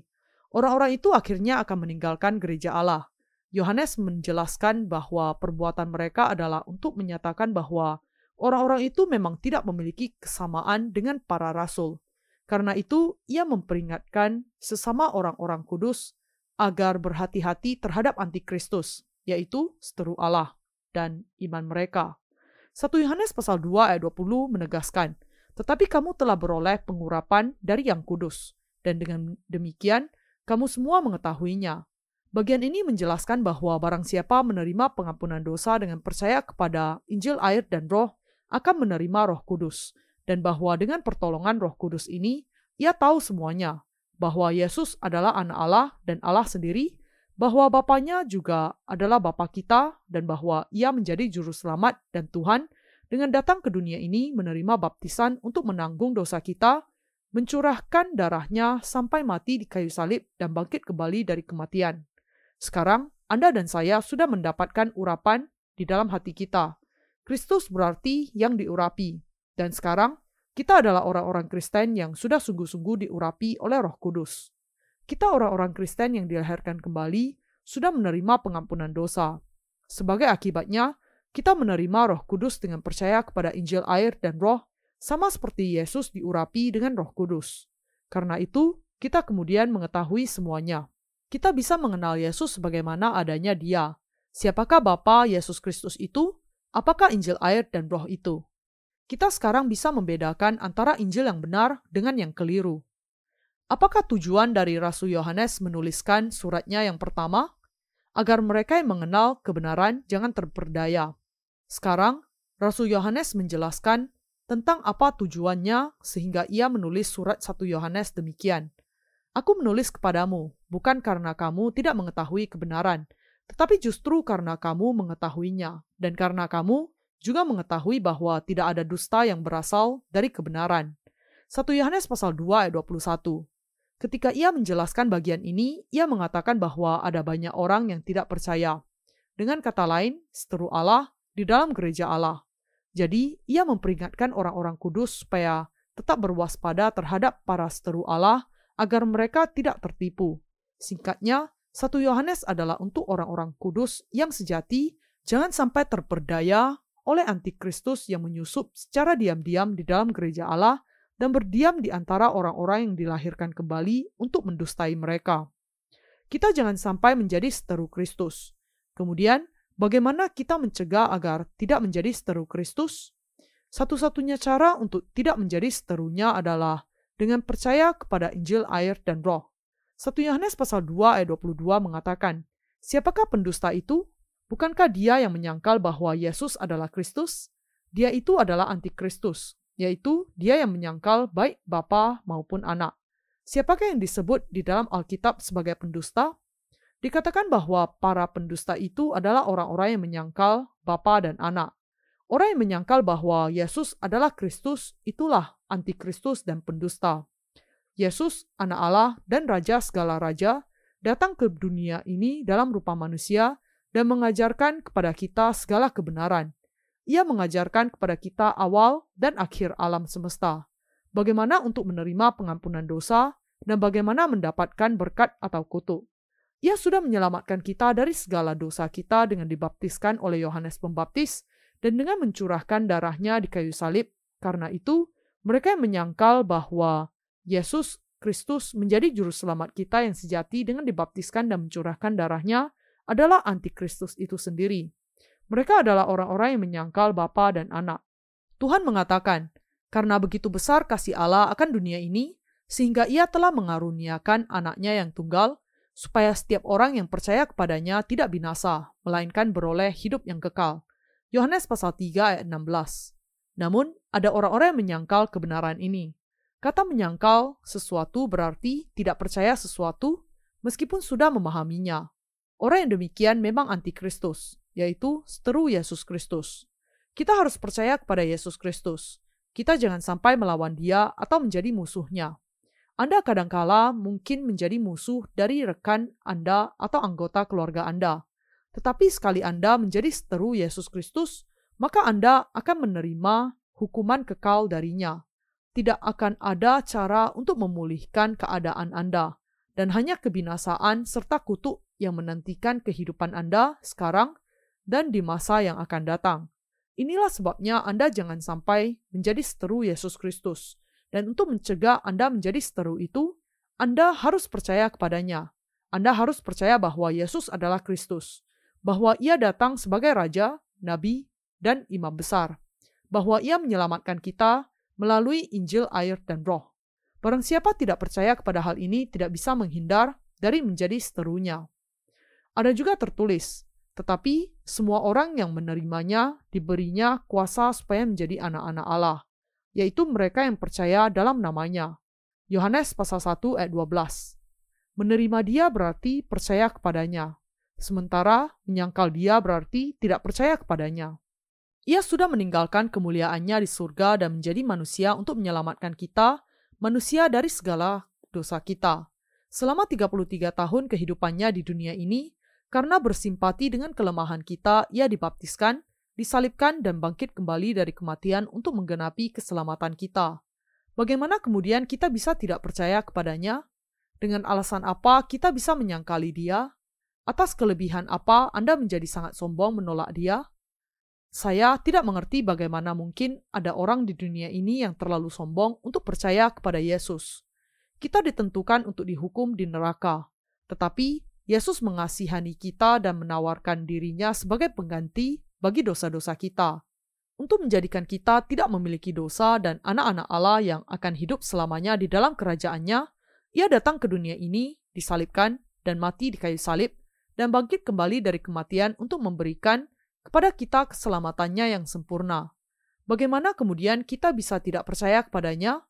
Orang-orang itu akhirnya akan meninggalkan gereja Allah. Yohanes menjelaskan bahwa perbuatan mereka adalah untuk menyatakan bahwa orang-orang itu memang tidak memiliki kesamaan dengan para rasul. Karena itu, ia memperingatkan sesama orang-orang kudus agar berhati-hati terhadap antikristus, yaitu seteru Allah dan iman mereka. 1 Yohanes pasal 2 ayat 20 menegaskan, tetapi kamu telah beroleh pengurapan dari yang kudus, dan dengan demikian kamu semua mengetahuinya. Bagian ini menjelaskan bahwa barang siapa menerima pengampunan dosa dengan percaya kepada Injil air dan roh, akan menerima roh kudus, dan bahwa dengan pertolongan roh kudus ini, ia tahu semuanya, bahwa Yesus adalah anak Allah dan Allah sendiri, bahwa Bapaknya juga adalah Bapa kita, dan bahwa ia menjadi juru selamat dan Tuhan, dengan datang ke dunia ini menerima baptisan untuk menanggung dosa kita, mencurahkan darahnya sampai mati di kayu salib dan bangkit kembali dari kematian. Sekarang, Anda dan saya sudah mendapatkan urapan di dalam hati kita. Kristus berarti yang diurapi. Dan sekarang, kita adalah orang-orang Kristen yang sudah sungguh-sungguh diurapi oleh roh kudus. Kita orang-orang Kristen yang dilahirkan kembali sudah menerima pengampunan dosa. Sebagai akibatnya, kita menerima Roh Kudus dengan percaya kepada Injil air dan Roh, sama seperti Yesus diurapi dengan Roh Kudus. Karena itu, kita kemudian mengetahui semuanya. Kita bisa mengenal Yesus sebagaimana adanya Dia. Siapakah Bapa Yesus Kristus itu? Apakah Injil air dan Roh itu? Kita sekarang bisa membedakan antara Injil yang benar dengan yang keliru. Apakah tujuan dari Rasul Yohanes menuliskan suratnya yang pertama? Agar mereka yang mengenal kebenaran jangan terperdaya. Sekarang, Rasul Yohanes menjelaskan tentang apa tujuannya sehingga ia menulis surat 1 Yohanes demikian. Aku menulis kepadamu, bukan karena kamu tidak mengetahui kebenaran, tetapi justru karena kamu mengetahuinya, dan karena kamu juga mengetahui bahwa tidak ada dusta yang berasal dari kebenaran. 1 Yohanes pasal 2 ayat 21. Ketika ia menjelaskan bagian ini, ia mengatakan bahwa ada banyak orang yang tidak percaya. Dengan kata lain, seteru Allah di dalam gereja Allah. Jadi, ia memperingatkan orang-orang kudus supaya tetap berwaspada terhadap para seteru Allah agar mereka tidak tertipu. Singkatnya, satu Yohanes adalah untuk orang-orang kudus yang sejati, jangan sampai terperdaya oleh antikristus yang menyusup secara diam-diam di dalam gereja Allah dan berdiam di antara orang-orang yang dilahirkan kembali untuk mendustai mereka. Kita jangan sampai menjadi seteru Kristus. Kemudian, Bagaimana kita mencegah agar tidak menjadi seteru Kristus? Satu-satunya cara untuk tidak menjadi seterunya adalah dengan percaya kepada Injil air dan roh. 1 Yohanes pasal 2 ayat 22 mengatakan, Siapakah pendusta itu? Bukankah dia yang menyangkal bahwa Yesus adalah Kristus? Dia itu adalah antikristus, yaitu dia yang menyangkal baik Bapa maupun anak. Siapakah yang disebut di dalam Alkitab sebagai pendusta? Dikatakan bahwa para pendusta itu adalah orang-orang yang menyangkal Bapa dan anak. Orang yang menyangkal bahwa Yesus adalah Kristus itulah antikristus dan pendusta. Yesus, anak Allah dan raja segala raja, datang ke dunia ini dalam rupa manusia dan mengajarkan kepada kita segala kebenaran. Ia mengajarkan kepada kita awal dan akhir alam semesta, bagaimana untuk menerima pengampunan dosa, dan bagaimana mendapatkan berkat atau kutuk. Ia sudah menyelamatkan kita dari segala dosa kita dengan dibaptiskan oleh Yohanes Pembaptis dan dengan mencurahkan darahnya di kayu salib. Karena itu, mereka yang menyangkal bahwa Yesus Kristus menjadi juru selamat kita yang sejati dengan dibaptiskan dan mencurahkan darahnya adalah antikristus itu sendiri. Mereka adalah orang-orang yang menyangkal Bapa dan Anak. Tuhan mengatakan, karena begitu besar kasih Allah akan dunia ini, sehingga ia telah mengaruniakan anaknya yang tunggal, supaya setiap orang yang percaya kepadanya tidak binasa, melainkan beroleh hidup yang kekal. Yohanes pasal 3 ayat 16. Namun, ada orang-orang yang menyangkal kebenaran ini. Kata menyangkal sesuatu berarti tidak percaya sesuatu meskipun sudah memahaminya. Orang yang demikian memang antikristus, yaitu seteru Yesus Kristus. Kita harus percaya kepada Yesus Kristus. Kita jangan sampai melawan dia atau menjadi musuhnya. Anda kadangkala mungkin menjadi musuh dari rekan Anda atau anggota keluarga Anda. Tetapi sekali Anda menjadi seteru Yesus Kristus, maka Anda akan menerima hukuman kekal darinya. Tidak akan ada cara untuk memulihkan keadaan Anda, dan hanya kebinasaan serta kutuk yang menantikan kehidupan Anda sekarang dan di masa yang akan datang. Inilah sebabnya Anda jangan sampai menjadi seteru Yesus Kristus dan untuk mencegah Anda menjadi seteru itu, Anda harus percaya kepadanya. Anda harus percaya bahwa Yesus adalah Kristus, bahwa Ia datang sebagai Raja, Nabi, dan Imam Besar, bahwa Ia menyelamatkan kita melalui Injil, air, dan Roh. Barang siapa tidak percaya kepada hal ini tidak bisa menghindar dari menjadi seterunya. Ada juga tertulis, tetapi semua orang yang menerimanya diberinya kuasa supaya menjadi anak-anak Allah yaitu mereka yang percaya dalam namanya. Yohanes pasal 1 ayat 12. Menerima dia berarti percaya kepadanya, sementara menyangkal dia berarti tidak percaya kepadanya. Ia sudah meninggalkan kemuliaannya di surga dan menjadi manusia untuk menyelamatkan kita, manusia dari segala dosa kita. Selama 33 tahun kehidupannya di dunia ini, karena bersimpati dengan kelemahan kita, ia dibaptiskan disalibkan dan bangkit kembali dari kematian untuk menggenapi keselamatan kita. Bagaimana kemudian kita bisa tidak percaya kepadanya? Dengan alasan apa kita bisa menyangkali dia? Atas kelebihan apa Anda menjadi sangat sombong menolak dia? Saya tidak mengerti bagaimana mungkin ada orang di dunia ini yang terlalu sombong untuk percaya kepada Yesus. Kita ditentukan untuk dihukum di neraka, tetapi Yesus mengasihani kita dan menawarkan dirinya sebagai pengganti bagi dosa-dosa kita, untuk menjadikan kita tidak memiliki dosa dan anak-anak Allah yang akan hidup selamanya di dalam kerajaannya, ia datang ke dunia ini, disalibkan, dan mati di kayu salib, dan bangkit kembali dari kematian untuk memberikan kepada kita keselamatannya yang sempurna. Bagaimana kemudian kita bisa tidak percaya kepadanya?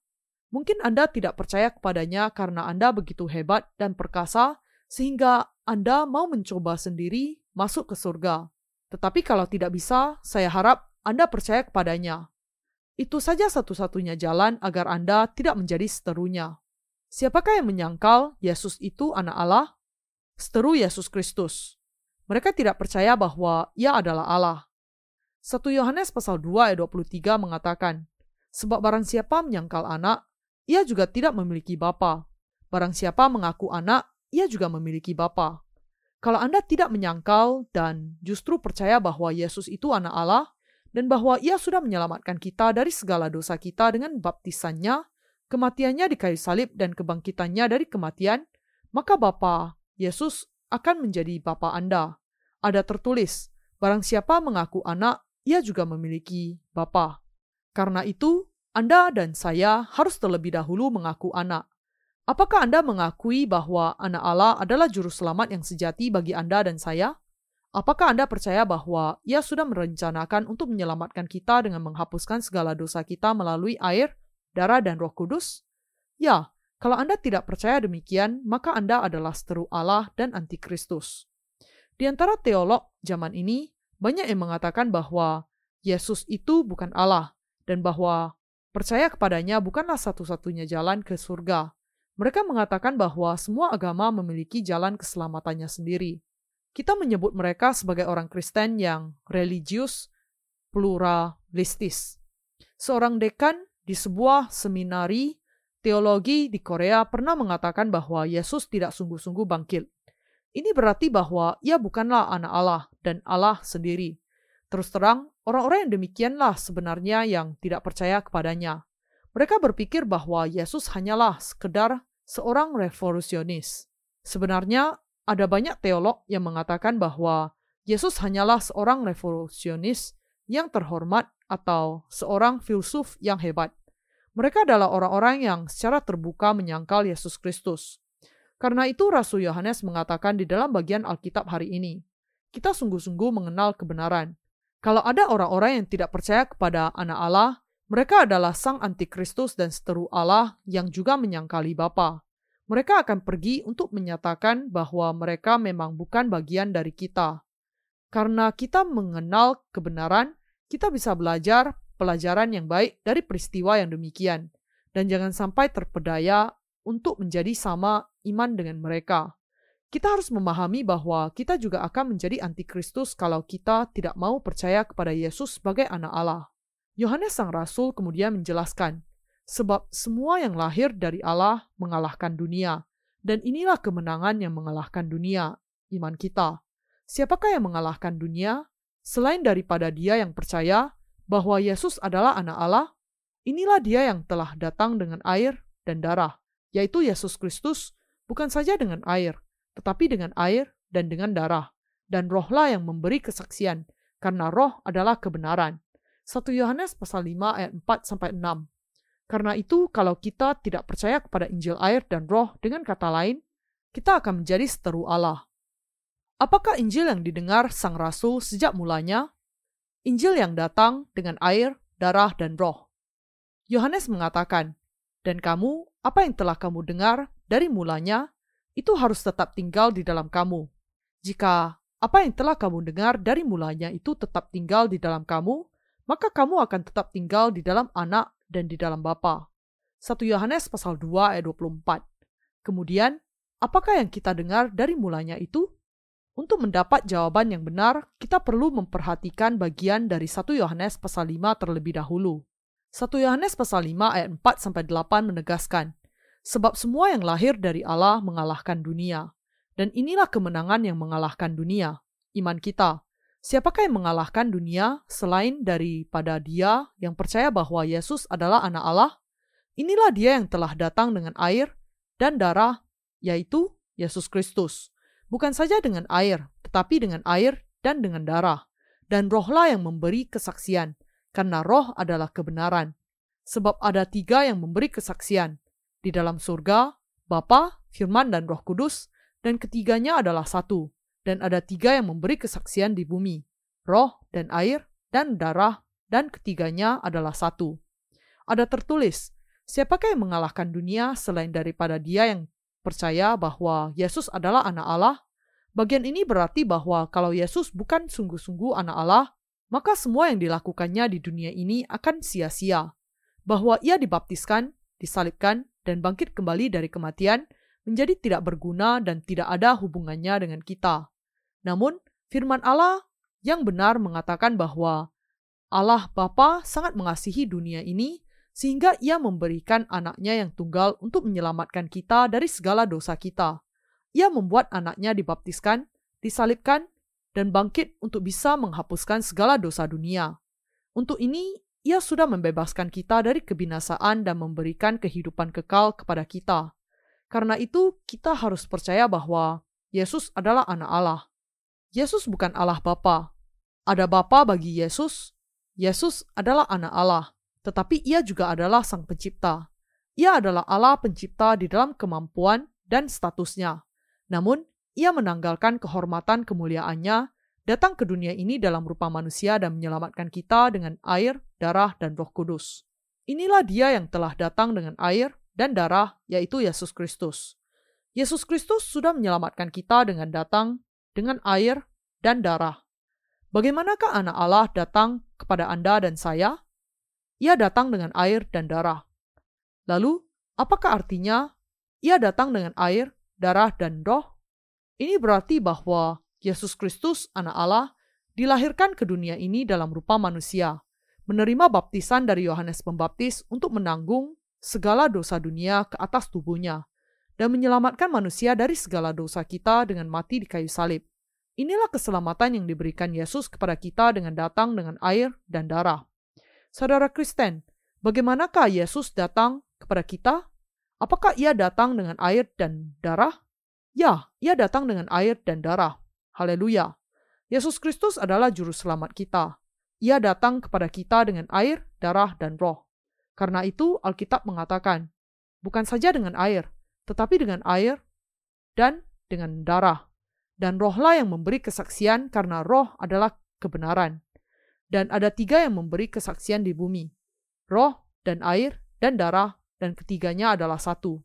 Mungkin Anda tidak percaya kepadanya karena Anda begitu hebat dan perkasa, sehingga Anda mau mencoba sendiri masuk ke surga. Tetapi kalau tidak bisa, saya harap Anda percaya kepadanya. Itu saja satu-satunya jalan agar Anda tidak menjadi seterunya. Siapakah yang menyangkal Yesus itu anak Allah? Seteru Yesus Kristus. Mereka tidak percaya bahwa ia adalah Allah. 1 Yohanes pasal 2 ayat 23 mengatakan, Sebab barang siapa menyangkal anak, ia juga tidak memiliki bapa. Barang siapa mengaku anak, ia juga memiliki bapa. Kalau Anda tidak menyangkal dan justru percaya bahwa Yesus itu anak Allah dan bahwa ia sudah menyelamatkan kita dari segala dosa kita dengan baptisannya, kematiannya di kayu salib dan kebangkitannya dari kematian, maka Bapa Yesus akan menjadi Bapa Anda. Ada tertulis, barang siapa mengaku anak, ia juga memiliki Bapa. Karena itu, Anda dan saya harus terlebih dahulu mengaku anak. Apakah Anda mengakui bahwa Anak Allah adalah juru selamat yang sejati bagi Anda dan saya? Apakah Anda percaya bahwa Ia sudah merencanakan untuk menyelamatkan kita dengan menghapuskan segala dosa kita melalui air, darah, dan Roh Kudus? Ya, kalau Anda tidak percaya demikian, maka Anda adalah seteru Allah dan antikristus. Di antara teolog zaman ini, banyak yang mengatakan bahwa Yesus itu bukan Allah dan bahwa percaya kepadanya bukanlah satu-satunya jalan ke surga. Mereka mengatakan bahwa semua agama memiliki jalan keselamatannya sendiri. Kita menyebut mereka sebagai orang Kristen yang religius pluralistis. Seorang dekan di sebuah seminari teologi di Korea pernah mengatakan bahwa Yesus tidak sungguh-sungguh bangkit. Ini berarti bahwa ia bukanlah anak Allah dan Allah sendiri. Terus terang, orang-orang yang demikianlah sebenarnya yang tidak percaya kepadanya. Mereka berpikir bahwa Yesus hanyalah sekedar seorang revolusionis. Sebenarnya, ada banyak teolog yang mengatakan bahwa Yesus hanyalah seorang revolusionis yang terhormat atau seorang filsuf yang hebat. Mereka adalah orang-orang yang secara terbuka menyangkal Yesus Kristus. Karena itu Rasul Yohanes mengatakan di dalam bagian Alkitab hari ini, kita sungguh-sungguh mengenal kebenaran. Kalau ada orang-orang yang tidak percaya kepada anak Allah, mereka adalah sang antikristus dan seteru Allah yang juga menyangkali Bapa. Mereka akan pergi untuk menyatakan bahwa mereka memang bukan bagian dari kita. Karena kita mengenal kebenaran, kita bisa belajar pelajaran yang baik dari peristiwa yang demikian, dan jangan sampai terpedaya untuk menjadi sama iman dengan mereka. Kita harus memahami bahwa kita juga akan menjadi antikristus kalau kita tidak mau percaya kepada Yesus sebagai anak Allah. Yohanes Sang Rasul kemudian menjelaskan, sebab semua yang lahir dari Allah mengalahkan dunia, dan inilah kemenangan yang mengalahkan dunia, iman kita. Siapakah yang mengalahkan dunia? Selain daripada dia yang percaya bahwa Yesus adalah anak Allah, inilah dia yang telah datang dengan air dan darah, yaitu Yesus Kristus, bukan saja dengan air, tetapi dengan air dan dengan darah. Dan rohlah yang memberi kesaksian, karena roh adalah kebenaran. 1 Yohanes pasal 5 ayat 4 sampai 6. Karena itu, kalau kita tidak percaya kepada Injil air dan roh dengan kata lain, kita akan menjadi seteru Allah. Apakah Injil yang didengar sang rasul sejak mulanya? Injil yang datang dengan air, darah, dan roh. Yohanes mengatakan, "Dan kamu, apa yang telah kamu dengar dari mulanya, itu harus tetap tinggal di dalam kamu. Jika apa yang telah kamu dengar dari mulanya itu tetap tinggal di dalam kamu, maka kamu akan tetap tinggal di dalam anak dan di dalam Bapa. 1 Yohanes pasal 2 ayat 24. Kemudian, apakah yang kita dengar dari mulanya itu? Untuk mendapat jawaban yang benar, kita perlu memperhatikan bagian dari 1 Yohanes pasal 5 terlebih dahulu. 1 Yohanes pasal 5 ayat 4 sampai 8 menegaskan, sebab semua yang lahir dari Allah mengalahkan dunia, dan inilah kemenangan yang mengalahkan dunia, iman kita. Siapakah yang mengalahkan dunia selain daripada Dia yang percaya bahwa Yesus adalah Anak Allah? Inilah Dia yang telah datang dengan air dan darah, yaitu Yesus Kristus. Bukan saja dengan air, tetapi dengan air dan dengan darah. Dan rohlah yang memberi kesaksian, karena roh adalah kebenaran. Sebab ada tiga yang memberi kesaksian. Di dalam surga, Bapa, Firman, dan Roh Kudus, dan ketiganya adalah satu dan ada tiga yang memberi kesaksian di bumi, roh dan air dan darah, dan ketiganya adalah satu. Ada tertulis, siapakah yang mengalahkan dunia selain daripada dia yang percaya bahwa Yesus adalah anak Allah? Bagian ini berarti bahwa kalau Yesus bukan sungguh-sungguh anak Allah, maka semua yang dilakukannya di dunia ini akan sia-sia. Bahwa ia dibaptiskan, disalibkan, dan bangkit kembali dari kematian menjadi tidak berguna dan tidak ada hubungannya dengan kita. Namun, firman Allah yang benar mengatakan bahwa Allah Bapa sangat mengasihi dunia ini sehingga ia memberikan anaknya yang tunggal untuk menyelamatkan kita dari segala dosa kita. Ia membuat anaknya dibaptiskan, disalibkan, dan bangkit untuk bisa menghapuskan segala dosa dunia. Untuk ini, ia sudah membebaskan kita dari kebinasaan dan memberikan kehidupan kekal kepada kita. Karena itu, kita harus percaya bahwa Yesus adalah anak Allah. Yesus bukan Allah Bapa. Ada Bapa bagi Yesus. Yesus adalah anak Allah, tetapi ia juga adalah sang pencipta. Ia adalah Allah pencipta di dalam kemampuan dan statusnya. Namun, ia menanggalkan kehormatan kemuliaannya, datang ke dunia ini dalam rupa manusia dan menyelamatkan kita dengan air, darah, dan roh kudus. Inilah dia yang telah datang dengan air dan darah, yaitu Yesus Kristus. Yesus Kristus sudah menyelamatkan kita dengan datang dengan air dan darah. Bagaimanakah anak Allah datang kepada Anda dan saya? Ia datang dengan air dan darah. Lalu, apakah artinya ia datang dengan air, darah, dan roh? Ini berarti bahwa Yesus Kristus, Anak Allah, dilahirkan ke dunia ini dalam rupa manusia, menerima baptisan dari Yohanes Pembaptis untuk menanggung segala dosa dunia ke atas tubuhnya, dan menyelamatkan manusia dari segala dosa kita dengan mati di kayu salib. Inilah keselamatan yang diberikan Yesus kepada kita dengan datang dengan air dan darah. Saudara Kristen, bagaimanakah Yesus datang kepada kita? Apakah ia datang dengan air dan darah? Ya, ia datang dengan air dan darah. Haleluya. Yesus Kristus adalah juru selamat kita. Ia datang kepada kita dengan air, darah, dan roh. Karena itu Alkitab mengatakan, bukan saja dengan air, tetapi dengan air dan dengan darah. Dan rohlah yang memberi kesaksian karena roh adalah kebenaran. Dan ada tiga yang memberi kesaksian di bumi. Roh dan air dan darah dan ketiganya adalah satu.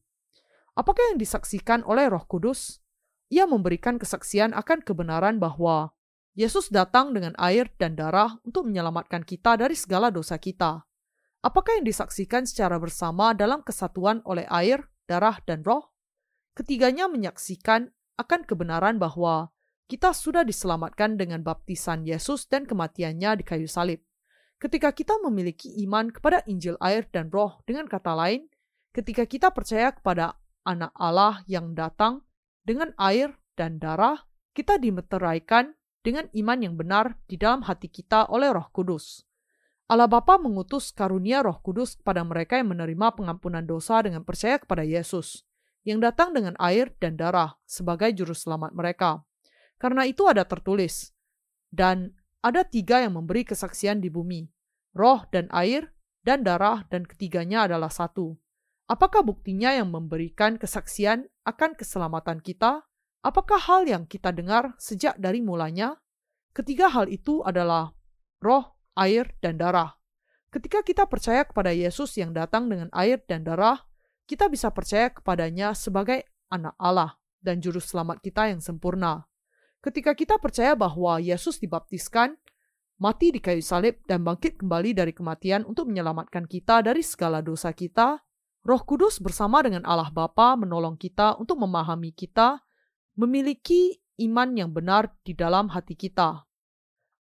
Apakah yang disaksikan oleh Roh Kudus? Ia memberikan kesaksian akan kebenaran bahwa Yesus datang dengan air dan darah untuk menyelamatkan kita dari segala dosa kita. Apakah yang disaksikan secara bersama dalam kesatuan oleh air, darah, dan roh? Ketiganya menyaksikan akan kebenaran bahwa kita sudah diselamatkan dengan baptisan Yesus dan kematiannya di kayu salib. Ketika kita memiliki iman kepada Injil air dan roh dengan kata lain, ketika kita percaya kepada anak Allah yang datang dengan air dan darah, kita dimeteraikan dengan iman yang benar di dalam hati kita oleh Roh Kudus. Allah Bapa mengutus karunia Roh Kudus kepada mereka yang menerima pengampunan dosa dengan percaya kepada Yesus, yang datang dengan air dan darah sebagai juru selamat mereka. Karena itu ada tertulis, dan ada tiga yang memberi kesaksian di bumi, roh dan air, dan darah, dan ketiganya adalah satu. Apakah buktinya yang memberikan kesaksian akan keselamatan kita? Apakah hal yang kita dengar sejak dari mulanya? Ketiga hal itu adalah roh, air, dan darah. Ketika kita percaya kepada Yesus yang datang dengan air dan darah, kita bisa percaya kepadanya sebagai anak Allah dan juru selamat kita yang sempurna. Ketika kita percaya bahwa Yesus dibaptiskan, mati di kayu salib, dan bangkit kembali dari kematian untuk menyelamatkan kita dari segala dosa kita, Roh Kudus bersama dengan Allah Bapa menolong kita untuk memahami kita, memiliki iman yang benar di dalam hati kita.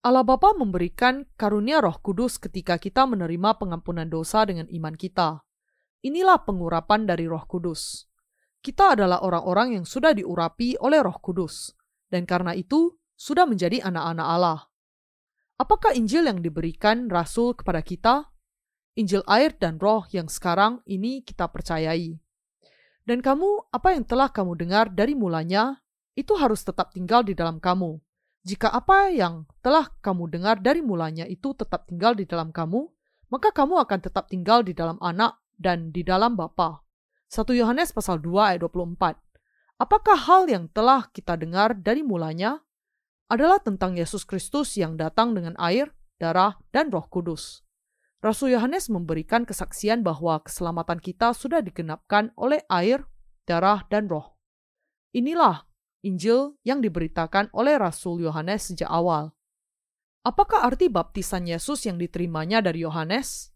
Allah Bapa memberikan karunia Roh Kudus ketika kita menerima pengampunan dosa dengan iman kita. Inilah pengurapan dari Roh Kudus. Kita adalah orang-orang yang sudah diurapi oleh Roh Kudus, dan karena itu sudah menjadi anak-anak Allah. Apakah Injil yang diberikan Rasul kepada kita? Injil air dan roh yang sekarang ini kita percayai. Dan kamu, apa yang telah kamu dengar dari mulanya, itu harus tetap tinggal di dalam kamu. Jika apa yang telah kamu dengar dari mulanya itu tetap tinggal di dalam kamu, maka kamu akan tetap tinggal di dalam anak dan di dalam Bapa. 1 Yohanes pasal 2 ayat 24. Apakah hal yang telah kita dengar dari mulanya adalah tentang Yesus Kristus yang datang dengan air, darah, dan roh kudus. Rasul Yohanes memberikan kesaksian bahwa keselamatan kita sudah digenapkan oleh air, darah, dan roh. Inilah Injil yang diberitakan oleh Rasul Yohanes sejak awal. Apakah arti baptisan Yesus yang diterimanya dari Yohanes?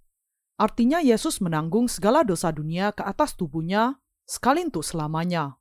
Artinya Yesus menanggung segala dosa dunia ke atas tubuhnya sekali untuk selamanya.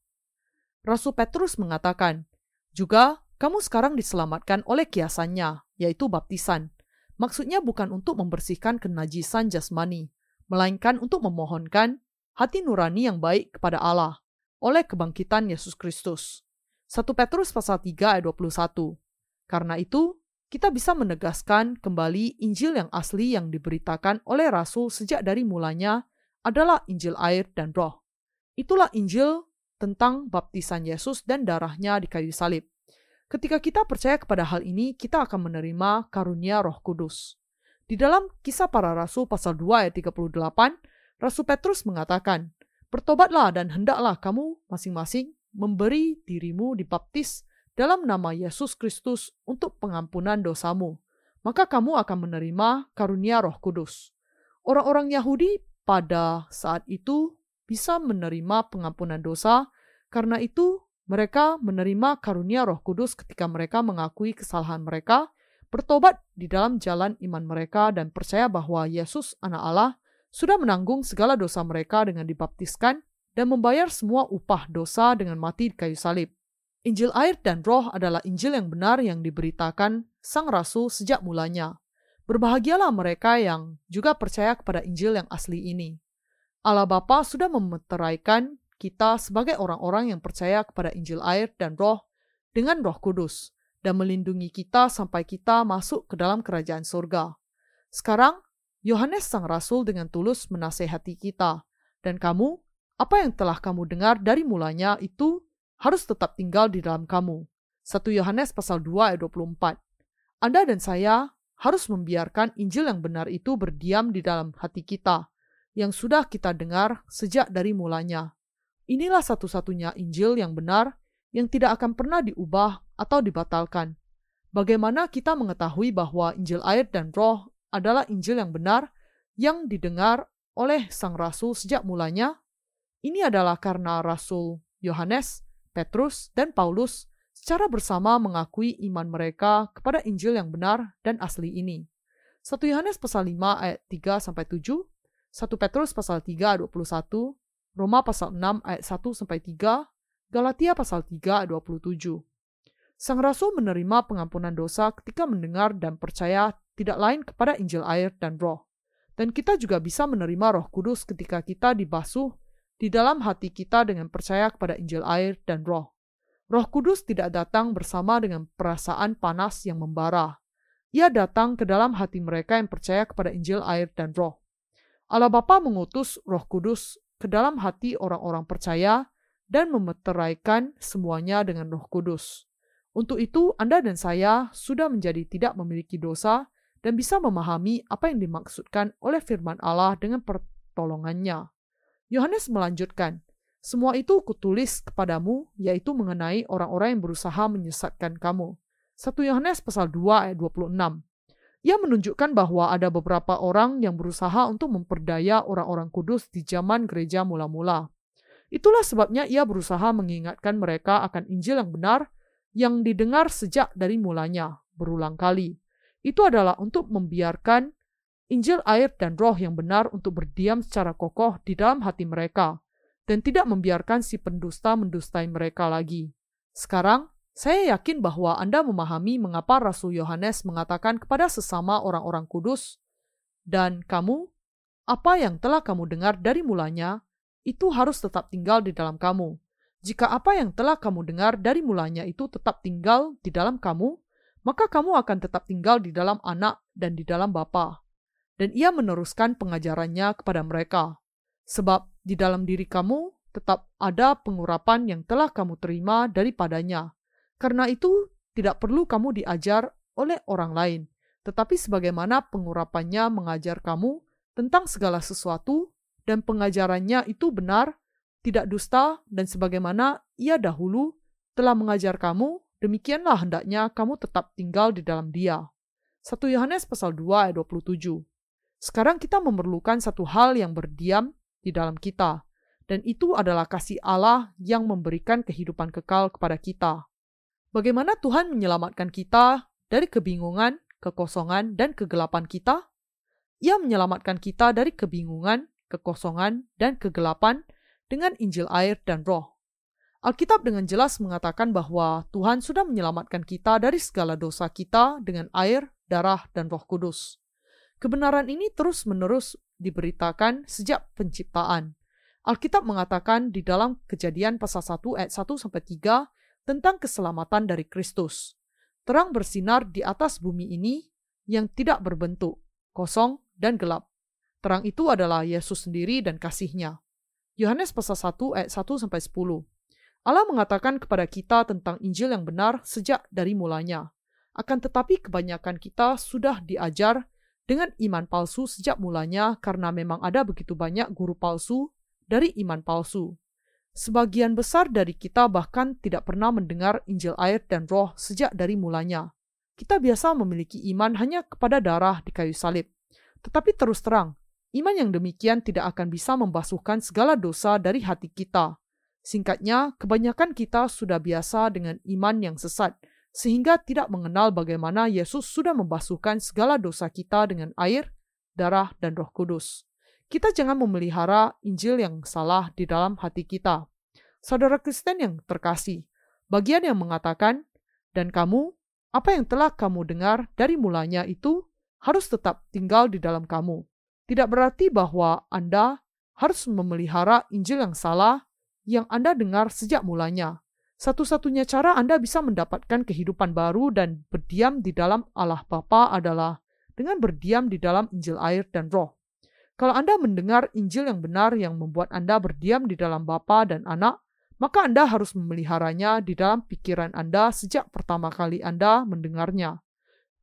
Rasul Petrus mengatakan, juga kamu sekarang diselamatkan oleh kiasannya, yaitu baptisan, maksudnya bukan untuk membersihkan kenajisan jasmani, melainkan untuk memohonkan hati nurani yang baik kepada Allah oleh kebangkitan Yesus Kristus. 1 Petrus pasal 3 ayat 21. Karena itu, kita bisa menegaskan kembali Injil yang asli yang diberitakan oleh Rasul sejak dari mulanya adalah Injil air dan roh. Itulah Injil tentang baptisan Yesus dan darahnya di kayu salib. Ketika kita percaya kepada hal ini, kita akan menerima karunia Roh Kudus. Di dalam Kisah Para Rasul pasal 2 ayat 38, Rasul Petrus mengatakan, Bertobatlah dan hendaklah kamu masing-masing memberi dirimu dibaptis dalam nama Yesus Kristus untuk pengampunan dosamu. Maka kamu akan menerima karunia roh kudus. Orang-orang Yahudi pada saat itu bisa menerima pengampunan dosa, karena itu mereka menerima karunia roh kudus ketika mereka mengakui kesalahan mereka, bertobat di dalam jalan iman mereka dan percaya bahwa Yesus anak Allah sudah menanggung segala dosa mereka dengan dibaptiskan dan membayar semua upah dosa dengan mati di kayu salib. Injil air dan roh adalah Injil yang benar yang diberitakan sang rasul sejak mulanya. Berbahagialah mereka yang juga percaya kepada Injil yang asli ini. Allah Bapa sudah memeteraikan kita sebagai orang-orang yang percaya kepada Injil air dan roh dengan roh kudus dan melindungi kita sampai kita masuk ke dalam kerajaan surga. Sekarang, Yohanes Sang Rasul dengan tulus menasehati kita, dan kamu, apa yang telah kamu dengar dari mulanya itu harus tetap tinggal di dalam kamu. 1 Yohanes pasal 2 ayat 24. Anda dan saya harus membiarkan Injil yang benar itu berdiam di dalam hati kita, yang sudah kita dengar sejak dari mulanya. Inilah satu-satunya Injil yang benar yang tidak akan pernah diubah atau dibatalkan. Bagaimana kita mengetahui bahwa Injil air dan roh adalah Injil yang benar yang didengar oleh sang rasul sejak mulanya. Ini adalah karena rasul Yohanes, Petrus, dan Paulus secara bersama mengakui iman mereka kepada Injil yang benar dan asli ini. 1 Yohanes pasal 5 ayat 3 sampai 7, 1 Petrus pasal 3 ayat 21, Roma pasal 6 ayat 1 sampai 3, Galatia pasal 3 ayat 27. Sang rasul menerima pengampunan dosa ketika mendengar dan percaya tidak lain kepada Injil air dan roh. Dan kita juga bisa menerima roh kudus ketika kita dibasuh di dalam hati kita dengan percaya kepada Injil air dan roh. Roh kudus tidak datang bersama dengan perasaan panas yang membara. Ia datang ke dalam hati mereka yang percaya kepada Injil air dan roh. Allah Bapa mengutus roh kudus ke dalam hati orang-orang percaya dan memeteraikan semuanya dengan roh kudus. Untuk itu, Anda dan saya sudah menjadi tidak memiliki dosa dan bisa memahami apa yang dimaksudkan oleh firman Allah dengan pertolongannya. Yohanes melanjutkan, semua itu kutulis kepadamu, yaitu mengenai orang-orang yang berusaha menyesatkan kamu. 1 Yohanes pasal 2 ayat 26. Ia menunjukkan bahwa ada beberapa orang yang berusaha untuk memperdaya orang-orang kudus di zaman gereja mula-mula. Itulah sebabnya ia berusaha mengingatkan mereka akan Injil yang benar yang didengar sejak dari mulanya, berulang kali itu adalah untuk membiarkan Injil air dan roh yang benar untuk berdiam secara kokoh di dalam hati mereka, dan tidak membiarkan si pendusta mendustai mereka lagi. Sekarang, saya yakin bahwa Anda memahami mengapa Rasul Yohanes mengatakan kepada sesama orang-orang kudus, dan kamu, apa yang telah kamu dengar dari mulanya, itu harus tetap tinggal di dalam kamu. Jika apa yang telah kamu dengar dari mulanya itu tetap tinggal di dalam kamu, maka kamu akan tetap tinggal di dalam anak dan di dalam bapa. Dan ia meneruskan pengajarannya kepada mereka. Sebab di dalam diri kamu tetap ada pengurapan yang telah kamu terima daripadanya. Karena itu tidak perlu kamu diajar oleh orang lain, tetapi sebagaimana pengurapannya mengajar kamu tentang segala sesuatu dan pengajarannya itu benar, tidak dusta, dan sebagaimana ia dahulu telah mengajar kamu, Demikianlah hendaknya kamu tetap tinggal di dalam dia. 1 Yohanes pasal 2 ayat 27. Sekarang kita memerlukan satu hal yang berdiam di dalam kita, dan itu adalah kasih Allah yang memberikan kehidupan kekal kepada kita. Bagaimana Tuhan menyelamatkan kita dari kebingungan, kekosongan, dan kegelapan kita? Ia menyelamatkan kita dari kebingungan, kekosongan, dan kegelapan dengan Injil air dan roh. Alkitab dengan jelas mengatakan bahwa Tuhan sudah menyelamatkan kita dari segala dosa kita dengan air, darah, dan roh kudus. Kebenaran ini terus-menerus diberitakan sejak penciptaan. Alkitab mengatakan di dalam kejadian pasal 1 ayat 1 sampai 3 tentang keselamatan dari Kristus. Terang bersinar di atas bumi ini yang tidak berbentuk, kosong, dan gelap. Terang itu adalah Yesus sendiri dan kasihnya. Yohanes pasal 1 ayat 1 sampai 10. Allah mengatakan kepada kita tentang Injil yang benar sejak dari mulanya. Akan tetapi kebanyakan kita sudah diajar dengan iman palsu sejak mulanya karena memang ada begitu banyak guru palsu dari iman palsu. Sebagian besar dari kita bahkan tidak pernah mendengar Injil air dan roh sejak dari mulanya. Kita biasa memiliki iman hanya kepada darah di kayu salib. Tetapi terus terang, iman yang demikian tidak akan bisa membasuhkan segala dosa dari hati kita. Singkatnya, kebanyakan kita sudah biasa dengan iman yang sesat, sehingga tidak mengenal bagaimana Yesus sudah membasuhkan segala dosa kita dengan air, darah, dan roh kudus. Kita jangan memelihara Injil yang salah di dalam hati kita. Saudara Kristen yang terkasih, bagian yang mengatakan, dan kamu, apa yang telah kamu dengar dari mulanya itu harus tetap tinggal di dalam kamu. Tidak berarti bahwa Anda harus memelihara Injil yang salah yang Anda dengar sejak mulanya. Satu-satunya cara Anda bisa mendapatkan kehidupan baru dan berdiam di dalam Allah Bapa adalah dengan berdiam di dalam Injil air dan roh. Kalau Anda mendengar Injil yang benar yang membuat Anda berdiam di dalam Bapa dan Anak, maka Anda harus memeliharanya di dalam pikiran Anda sejak pertama kali Anda mendengarnya.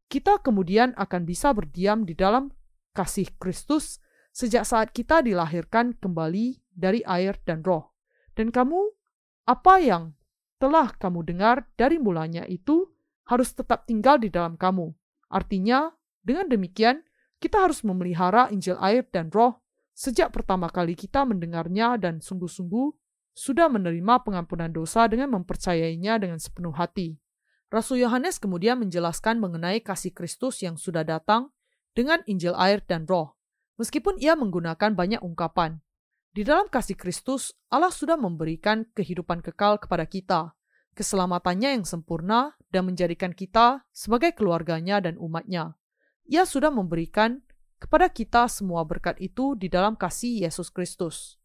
Kita kemudian akan bisa berdiam di dalam kasih Kristus sejak saat kita dilahirkan kembali dari air dan roh. Dan kamu, apa yang telah kamu dengar dari mulanya itu harus tetap tinggal di dalam kamu. Artinya, dengan demikian, kita harus memelihara Injil air dan roh sejak pertama kali kita mendengarnya dan sungguh-sungguh sudah menerima pengampunan dosa dengan mempercayainya dengan sepenuh hati. Rasul Yohanes kemudian menjelaskan mengenai kasih Kristus yang sudah datang dengan Injil air dan roh, meskipun ia menggunakan banyak ungkapan. Di dalam kasih Kristus, Allah sudah memberikan kehidupan kekal kepada kita, keselamatannya yang sempurna, dan menjadikan kita sebagai keluarganya dan umatnya. Ia sudah memberikan kepada kita semua berkat itu di dalam kasih Yesus Kristus.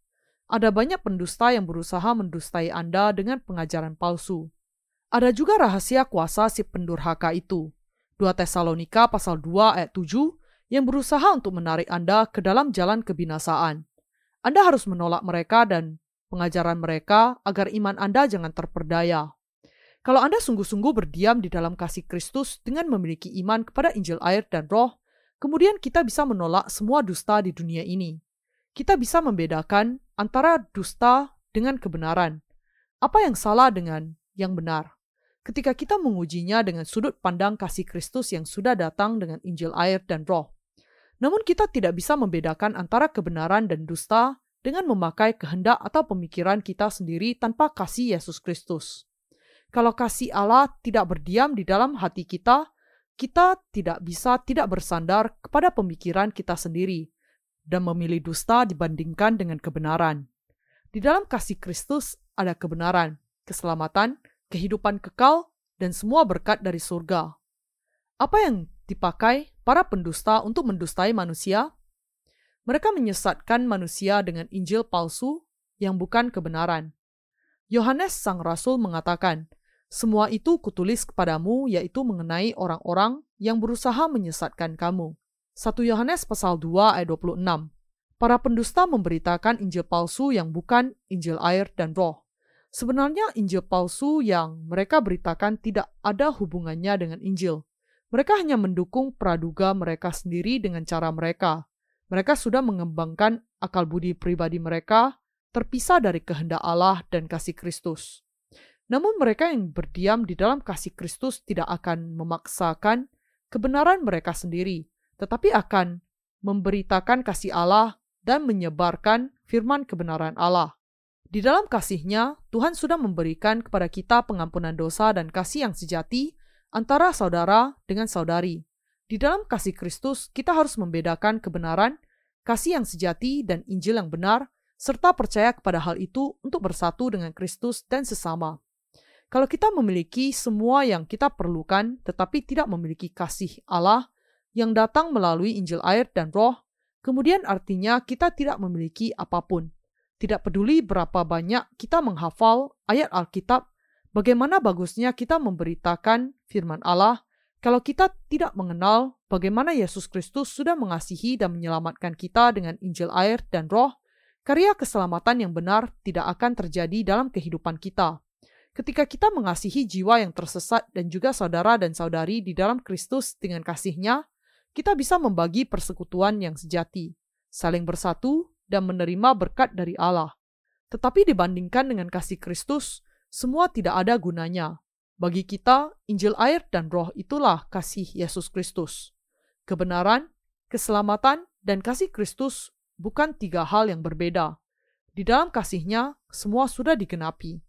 Ada banyak pendusta yang berusaha mendustai Anda dengan pengajaran palsu. Ada juga rahasia kuasa si pendurhaka itu. 2 Tesalonika pasal 2 ayat 7 yang berusaha untuk menarik Anda ke dalam jalan kebinasaan. Anda harus menolak mereka dan pengajaran mereka agar iman Anda jangan terperdaya. Kalau Anda sungguh-sungguh berdiam di dalam kasih Kristus dengan memiliki iman kepada Injil air dan roh, kemudian kita bisa menolak semua dusta di dunia ini. Kita bisa membedakan antara dusta dengan kebenaran. Apa yang salah dengan yang benar? Ketika kita mengujinya dengan sudut pandang kasih Kristus yang sudah datang dengan Injil air dan roh. Namun kita tidak bisa membedakan antara kebenaran dan dusta dengan memakai kehendak atau pemikiran kita sendiri tanpa kasih Yesus Kristus. Kalau kasih Allah tidak berdiam di dalam hati kita, kita tidak bisa tidak bersandar kepada pemikiran kita sendiri dan memilih dusta dibandingkan dengan kebenaran. Di dalam kasih Kristus ada kebenaran, keselamatan, kehidupan kekal, dan semua berkat dari surga. Apa yang dipakai para pendusta untuk mendustai manusia? Mereka menyesatkan manusia dengan Injil palsu yang bukan kebenaran. Yohanes sang rasul mengatakan, "Semua itu kutulis kepadamu yaitu mengenai orang-orang yang berusaha menyesatkan kamu." 1 Yohanes pasal 2 ayat 26. Para pendusta memberitakan Injil palsu yang bukan Injil air dan roh. Sebenarnya Injil palsu yang mereka beritakan tidak ada hubungannya dengan Injil. Mereka hanya mendukung praduga mereka sendiri dengan cara mereka. Mereka sudah mengembangkan akal budi pribadi mereka terpisah dari kehendak Allah dan kasih Kristus. Namun mereka yang berdiam di dalam kasih Kristus tidak akan memaksakan kebenaran mereka sendiri, tetapi akan memberitakan kasih Allah dan menyebarkan firman kebenaran Allah. Di dalam kasihnya, Tuhan sudah memberikan kepada kita pengampunan dosa dan kasih yang sejati antara saudara dengan saudari. Di dalam kasih Kristus, kita harus membedakan kebenaran, kasih yang sejati, dan Injil yang benar, serta percaya kepada hal itu untuk bersatu dengan Kristus dan sesama. Kalau kita memiliki semua yang kita perlukan, tetapi tidak memiliki kasih Allah yang datang melalui Injil air dan Roh, kemudian artinya kita tidak memiliki apa pun. Tidak peduli berapa banyak kita menghafal ayat Alkitab Bagaimana bagusnya kita memberitakan firman Allah kalau kita tidak mengenal bagaimana Yesus Kristus sudah mengasihi dan menyelamatkan kita dengan Injil air dan roh, karya keselamatan yang benar tidak akan terjadi dalam kehidupan kita. Ketika kita mengasihi jiwa yang tersesat dan juga saudara dan saudari di dalam Kristus dengan kasihnya, kita bisa membagi persekutuan yang sejati, saling bersatu, dan menerima berkat dari Allah. Tetapi dibandingkan dengan kasih Kristus, semua tidak ada gunanya. Bagi kita, Injil air dan roh itulah kasih Yesus Kristus. Kebenaran, keselamatan, dan kasih Kristus bukan tiga hal yang berbeda. Di dalam kasihnya, semua sudah digenapi.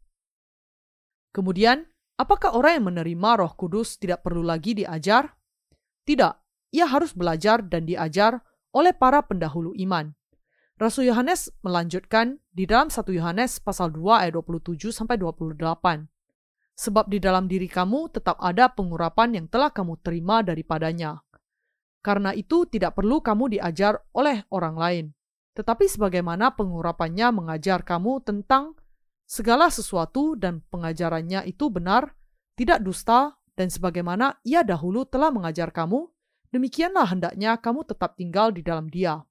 Kemudian, apakah orang yang menerima roh kudus tidak perlu lagi diajar? Tidak, ia harus belajar dan diajar oleh para pendahulu iman. Rasul Yohanes melanjutkan di dalam 1 Yohanes pasal 2 ayat 27 sampai 28. Sebab di dalam diri kamu tetap ada pengurapan yang telah kamu terima daripadanya. Karena itu tidak perlu kamu diajar oleh orang lain, tetapi sebagaimana pengurapannya mengajar kamu tentang segala sesuatu dan pengajarannya itu benar, tidak dusta, dan sebagaimana ia dahulu telah mengajar kamu, demikianlah hendaknya kamu tetap tinggal di dalam Dia.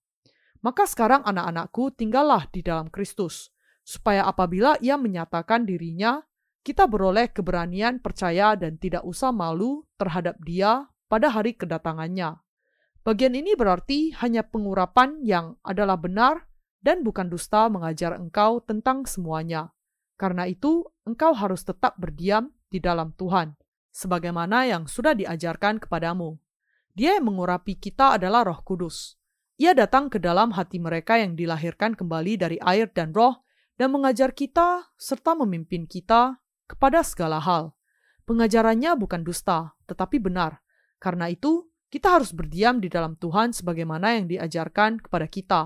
Maka sekarang anak-anakku tinggallah di dalam Kristus, supaya apabila ia menyatakan dirinya, kita beroleh keberanian percaya dan tidak usah malu terhadap Dia pada hari kedatangannya. Bagian ini berarti hanya pengurapan yang adalah benar dan bukan dusta mengajar engkau tentang semuanya. Karena itu, engkau harus tetap berdiam di dalam Tuhan, sebagaimana yang sudah diajarkan kepadamu. Dia yang mengurapi kita adalah Roh Kudus. Ia datang ke dalam hati mereka yang dilahirkan kembali dari air dan roh dan mengajar kita serta memimpin kita kepada segala hal. Pengajarannya bukan dusta, tetapi benar. Karena itu, kita harus berdiam di dalam Tuhan sebagaimana yang diajarkan kepada kita.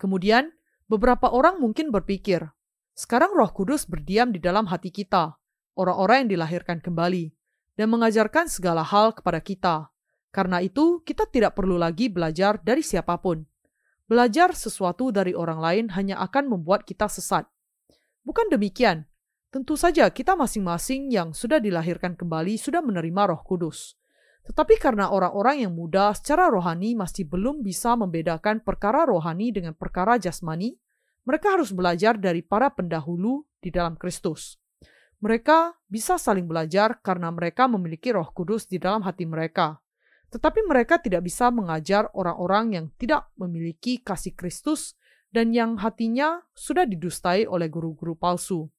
Kemudian, beberapa orang mungkin berpikir, sekarang Roh Kudus berdiam di dalam hati kita, orang-orang yang dilahirkan kembali, dan mengajarkan segala hal kepada kita. Karena itu, kita tidak perlu lagi belajar dari siapa pun. Belajar sesuatu dari orang lain hanya akan membuat kita sesat. Bukan demikian. Tentu saja kita masing-masing yang sudah dilahirkan kembali sudah menerima Roh Kudus. Tetapi karena orang-orang yang muda secara rohani masih belum bisa membedakan perkara rohani dengan perkara jasmani, mereka harus belajar dari para pendahulu di dalam Kristus. Mereka bisa saling belajar karena mereka memiliki Roh Kudus di dalam hati mereka. Tetapi mereka tidak bisa mengajar orang-orang yang tidak memiliki kasih Kristus dan yang hatinya sudah didustai oleh guru-guru palsu.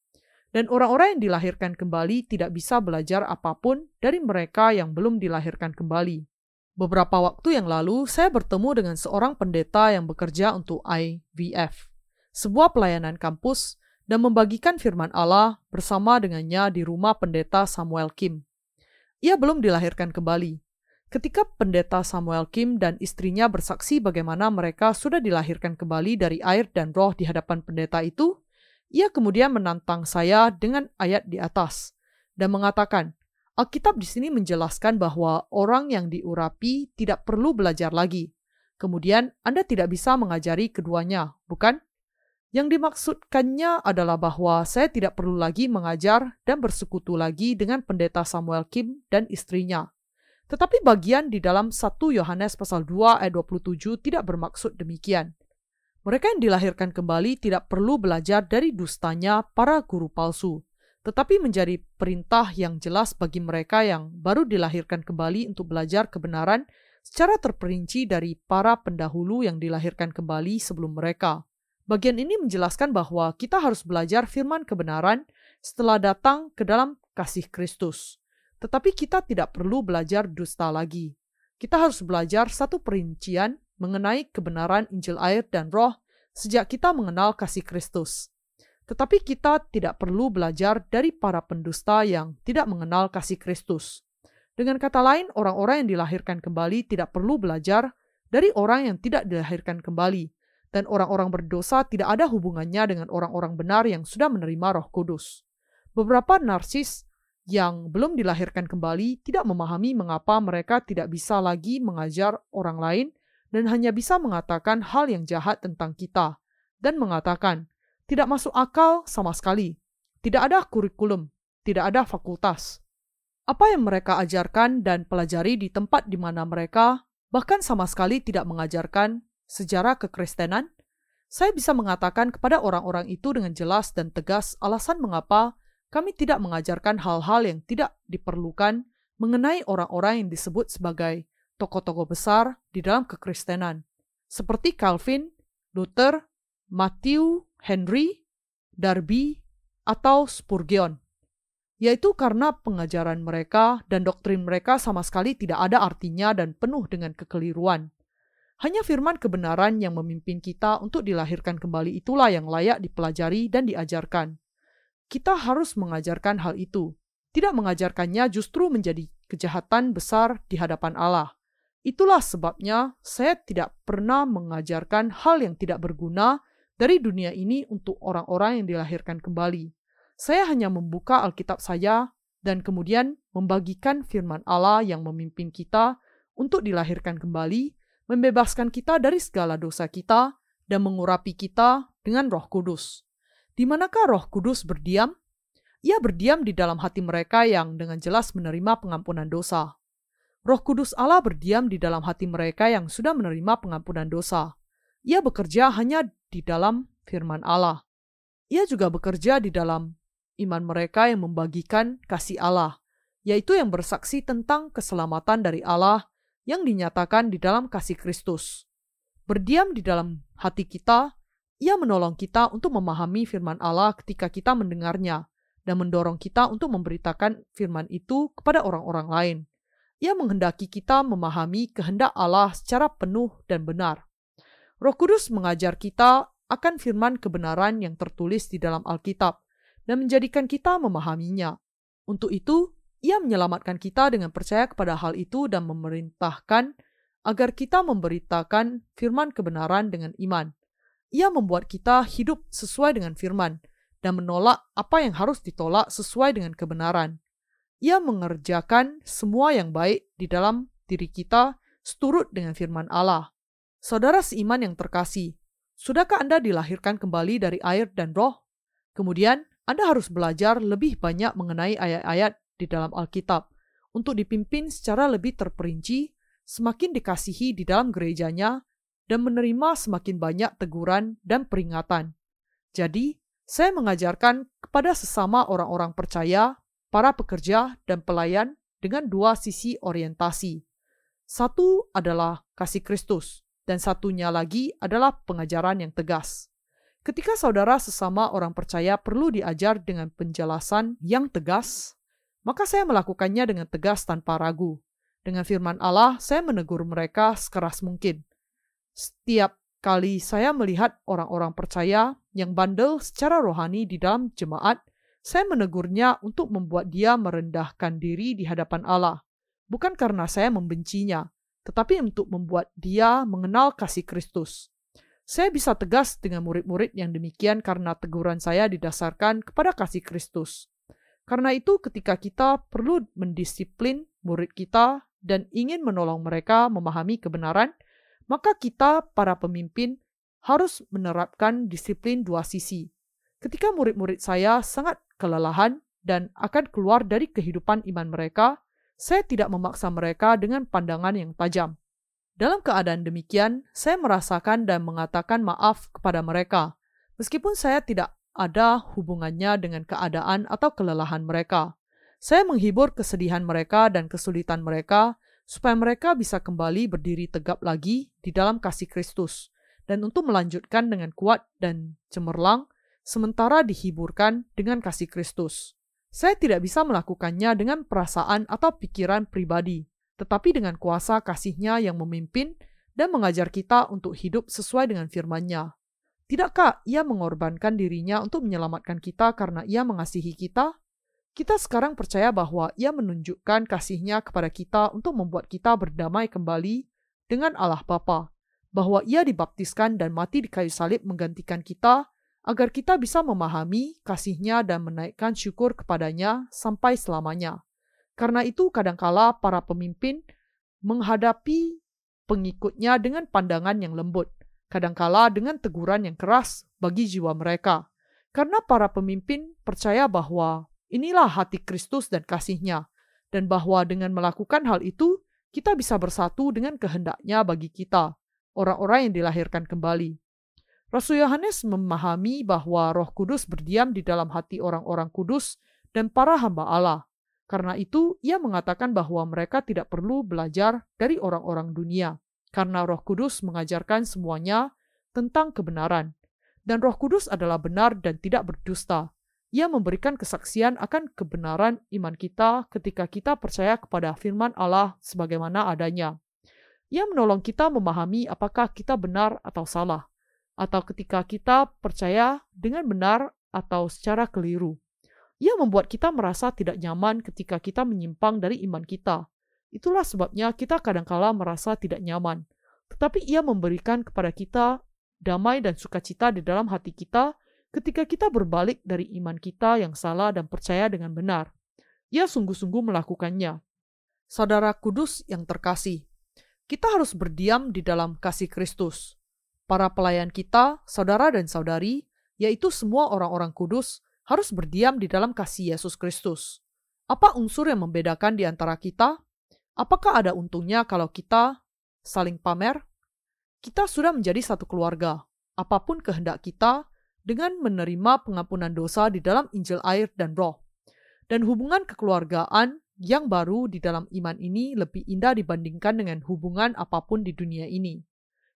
Dan orang-orang yang dilahirkan kembali tidak bisa belajar apa pun dari mereka yang belum dilahirkan kembali. Beberapa waktu yang lalu, saya bertemu dengan seorang pendeta yang bekerja untuk IVF, sebuah pelayanan kampus, dan membagikan firman Allah bersama dengannya di rumah pendeta Samuel Kim. Ia belum dilahirkan kembali, Ketika pendeta Samuel Kim dan istrinya bersaksi bagaimana mereka sudah dilahirkan kembali dari air dan roh di hadapan pendeta itu, ia kemudian menantang saya dengan ayat di atas dan mengatakan, Alkitab di sini menjelaskan bahwa orang yang diurapi tidak perlu belajar lagi. Kemudian Anda tidak bisa mengajari keduanya, bukan? Yang dimaksudkannya adalah bahwa saya tidak perlu lagi mengajar dan bersekutu lagi dengan pendeta Samuel Kim dan istrinya tetapi bagian di dalam 1 Yohanes pasal 2 ayat 27 tidak bermaksud demikian. Mereka yang dilahirkan kembali tidak perlu belajar dari dustanya para guru palsu, tetapi menjadi perintah yang jelas bagi mereka yang baru dilahirkan kembali untuk belajar kebenaran secara terperinci dari para pendahulu yang dilahirkan kembali sebelum mereka. Bagian ini menjelaskan bahwa kita harus belajar firman kebenaran setelah datang ke dalam kasih Kristus. Tetapi kita tidak perlu belajar dusta lagi. Kita harus belajar satu perincian mengenai kebenaran Injil air dan roh sejak kita mengenal kasih Kristus. Tetapi kita tidak perlu belajar dari para pendusta yang tidak mengenal kasih Kristus. Dengan kata lain, orang-orang yang dilahirkan kembali tidak perlu belajar dari orang yang tidak dilahirkan kembali, dan orang-orang berdosa tidak ada hubungannya dengan orang-orang benar yang sudah menerima Roh Kudus. Beberapa narsis yang belum dilahirkan kembali tidak memahami mengapa mereka tidak bisa lagi mengajar orang lain dan hanya bisa mengatakan hal yang jahat tentang kita, dan mengatakan tidak masuk akal sama sekali, tidak ada kurikulum, tidak ada fakultas. Apa yang mereka ajarkan dan pelajari di tempat di mana mereka bahkan sama sekali tidak mengajarkan sejarah kekristenan, saya bisa mengatakan kepada orang-orang itu dengan jelas dan tegas alasan mengapa kami tidak mengajarkan hal-hal yang tidak diperlukan mengenai orang-orang yang disebut sebagai tokoh-tokoh besar di dalam kekristenan, seperti Calvin, Luther, Matthew Henry, Darby, atau Spurgeon, yaitu karena pengajaran mereka dan doktrin mereka sama sekali tidak ada artinya dan penuh dengan kekeliruan. Hanya firman kebenaran yang memimpin kita untuk dilahirkan kembali itulah yang layak dipelajari dan diajarkan. Kita harus mengajarkan hal itu. Tidak mengajarkannya justru menjadi kejahatan besar di hadapan Allah. Itulah sebabnya saya tidak pernah mengajarkan hal yang tidak berguna dari dunia ini untuk orang-orang yang dilahirkan kembali. Saya hanya membuka Alkitab saya dan kemudian membagikan firman Allah yang memimpin kita untuk dilahirkan kembali membebaskan kita dari segala dosa kita, dan mengurapi kita dengan roh kudus. Di manakah roh kudus berdiam? Ia berdiam di dalam hati mereka yang dengan jelas menerima pengampunan dosa. Roh kudus Allah berdiam di dalam hati mereka yang sudah menerima pengampunan dosa. Ia bekerja hanya di dalam firman Allah. Ia juga bekerja di dalam iman mereka yang membagikan kasih Allah, yaitu yang bersaksi tentang keselamatan dari Allah yang dinyatakan di dalam kasih Kristus. Berdiam di dalam hati kita, ia menolong kita untuk memahami firman Allah ketika kita mendengarnya dan mendorong kita untuk memberitakan firman itu kepada orang-orang lain. Ia menghendaki kita memahami kehendak Allah secara penuh dan benar. Roh Kudus mengajar kita akan firman kebenaran yang tertulis di dalam Alkitab dan menjadikan kita memahaminya. Untuk itu, ia menyelamatkan kita dengan percaya kepada hal itu dan memerintahkan agar kita memberitakan firman kebenaran dengan iman. Ia membuat kita hidup sesuai dengan firman dan menolak apa yang harus ditolak sesuai dengan kebenaran. Ia mengerjakan semua yang baik di dalam diri kita seturut dengan firman Allah. Saudara seiman yang terkasih, sudahkah Anda dilahirkan kembali dari air dan roh? Kemudian, Anda harus belajar lebih banyak mengenai ayat-ayat di dalam Alkitab untuk dipimpin secara lebih terperinci, semakin dikasihi di dalam gerejanya, dan menerima semakin banyak teguran dan peringatan. Jadi, saya mengajarkan kepada sesama orang-orang percaya, para pekerja, dan pelayan dengan dua sisi orientasi. Satu adalah kasih Kristus, dan satunya lagi adalah pengajaran yang tegas. Ketika saudara sesama orang percaya perlu diajar dengan penjelasan yang tegas, maka saya melakukannya dengan tegas tanpa ragu. Dengan firman Allah, saya menegur mereka sekeras mungkin. Setiap kali saya melihat orang-orang percaya yang bandel secara rohani di dalam jemaat, saya menegurnya untuk membuat dia merendahkan diri di hadapan Allah. Bukan karena saya membencinya, tetapi untuk membuat dia mengenal kasih Kristus. Saya bisa tegas dengan murid-murid yang demikian karena teguran saya didasarkan kepada kasih Kristus. Karena itu, ketika kita perlu mendisiplin murid kita dan ingin menolong mereka memahami kebenaran, maka kita, para pemimpin, harus menerapkan disiplin dua sisi. Ketika murid-murid saya sangat kelelahan dan akan keluar dari kehidupan iman mereka, saya tidak memaksa mereka dengan pandangan yang tajam. Dalam keadaan demikian, saya merasakan dan mengatakan maaf kepada mereka, meskipun saya tidak ada hubungannya dengan keadaan atau kelelahan mereka. Saya menghibur kesedihan mereka dan kesulitan mereka supaya mereka bisa kembali berdiri tegap lagi di dalam kasih Kristus dan untuk melanjutkan dengan kuat dan cemerlang sementara dihiburkan dengan kasih Kristus. Saya tidak bisa melakukannya dengan perasaan atau pikiran pribadi, tetapi dengan kuasa kasihnya yang memimpin dan mengajar kita untuk hidup sesuai dengan firman-Nya. Tidakkah ia mengorbankan dirinya untuk menyelamatkan kita karena ia mengasihi kita? Kita sekarang percaya bahwa ia menunjukkan kasihnya kepada kita untuk membuat kita berdamai kembali dengan Allah Bapa, bahwa ia dibaptiskan dan mati di kayu salib menggantikan kita agar kita bisa memahami kasihnya dan menaikkan syukur kepadanya sampai selamanya. Karena itu kadangkala para pemimpin menghadapi pengikutnya dengan pandangan yang lembut, kadangkala dengan teguran yang keras bagi jiwa mereka. Karena para pemimpin percaya bahwa inilah hati Kristus dan kasihnya, dan bahwa dengan melakukan hal itu, kita bisa bersatu dengan kehendaknya bagi kita, orang-orang yang dilahirkan kembali. Rasul Yohanes memahami bahwa roh kudus berdiam di dalam hati orang-orang kudus dan para hamba Allah. Karena itu, ia mengatakan bahwa mereka tidak perlu belajar dari orang-orang dunia, karena Roh Kudus mengajarkan semuanya tentang kebenaran. Dan Roh Kudus adalah benar dan tidak berdusta. Ia memberikan kesaksian akan kebenaran iman kita ketika kita percaya kepada firman Allah sebagaimana adanya. Ia menolong kita memahami apakah kita benar atau salah, atau ketika kita percaya dengan benar atau secara keliru. Ia membuat kita merasa tidak nyaman ketika kita menyimpang dari iman kita. Itulah sebabnya kita kadangkala merasa tidak nyaman. Tetapi ia memberikan kepada kita damai dan sukacita di dalam hati kita ketika kita berbalik dari iman kita yang salah dan percaya dengan benar. Ia sungguh-sungguh melakukannya. Saudara kudus yang terkasih, kita harus berdiam di dalam kasih Kristus. Para pelayan kita, saudara dan saudari, yaitu semua orang-orang kudus, harus berdiam di dalam kasih Yesus Kristus. Apa unsur yang membedakan di antara kita? Apakah ada untungnya kalau kita saling pamer? Kita sudah menjadi satu keluarga, apa pun kehendak kita, dengan menerima pengampunan dosa di dalam Injil air dan roh. Dan hubungan kekeluargaan yang baru di dalam iman ini lebih indah dibandingkan dengan hubungan apa pun di dunia ini.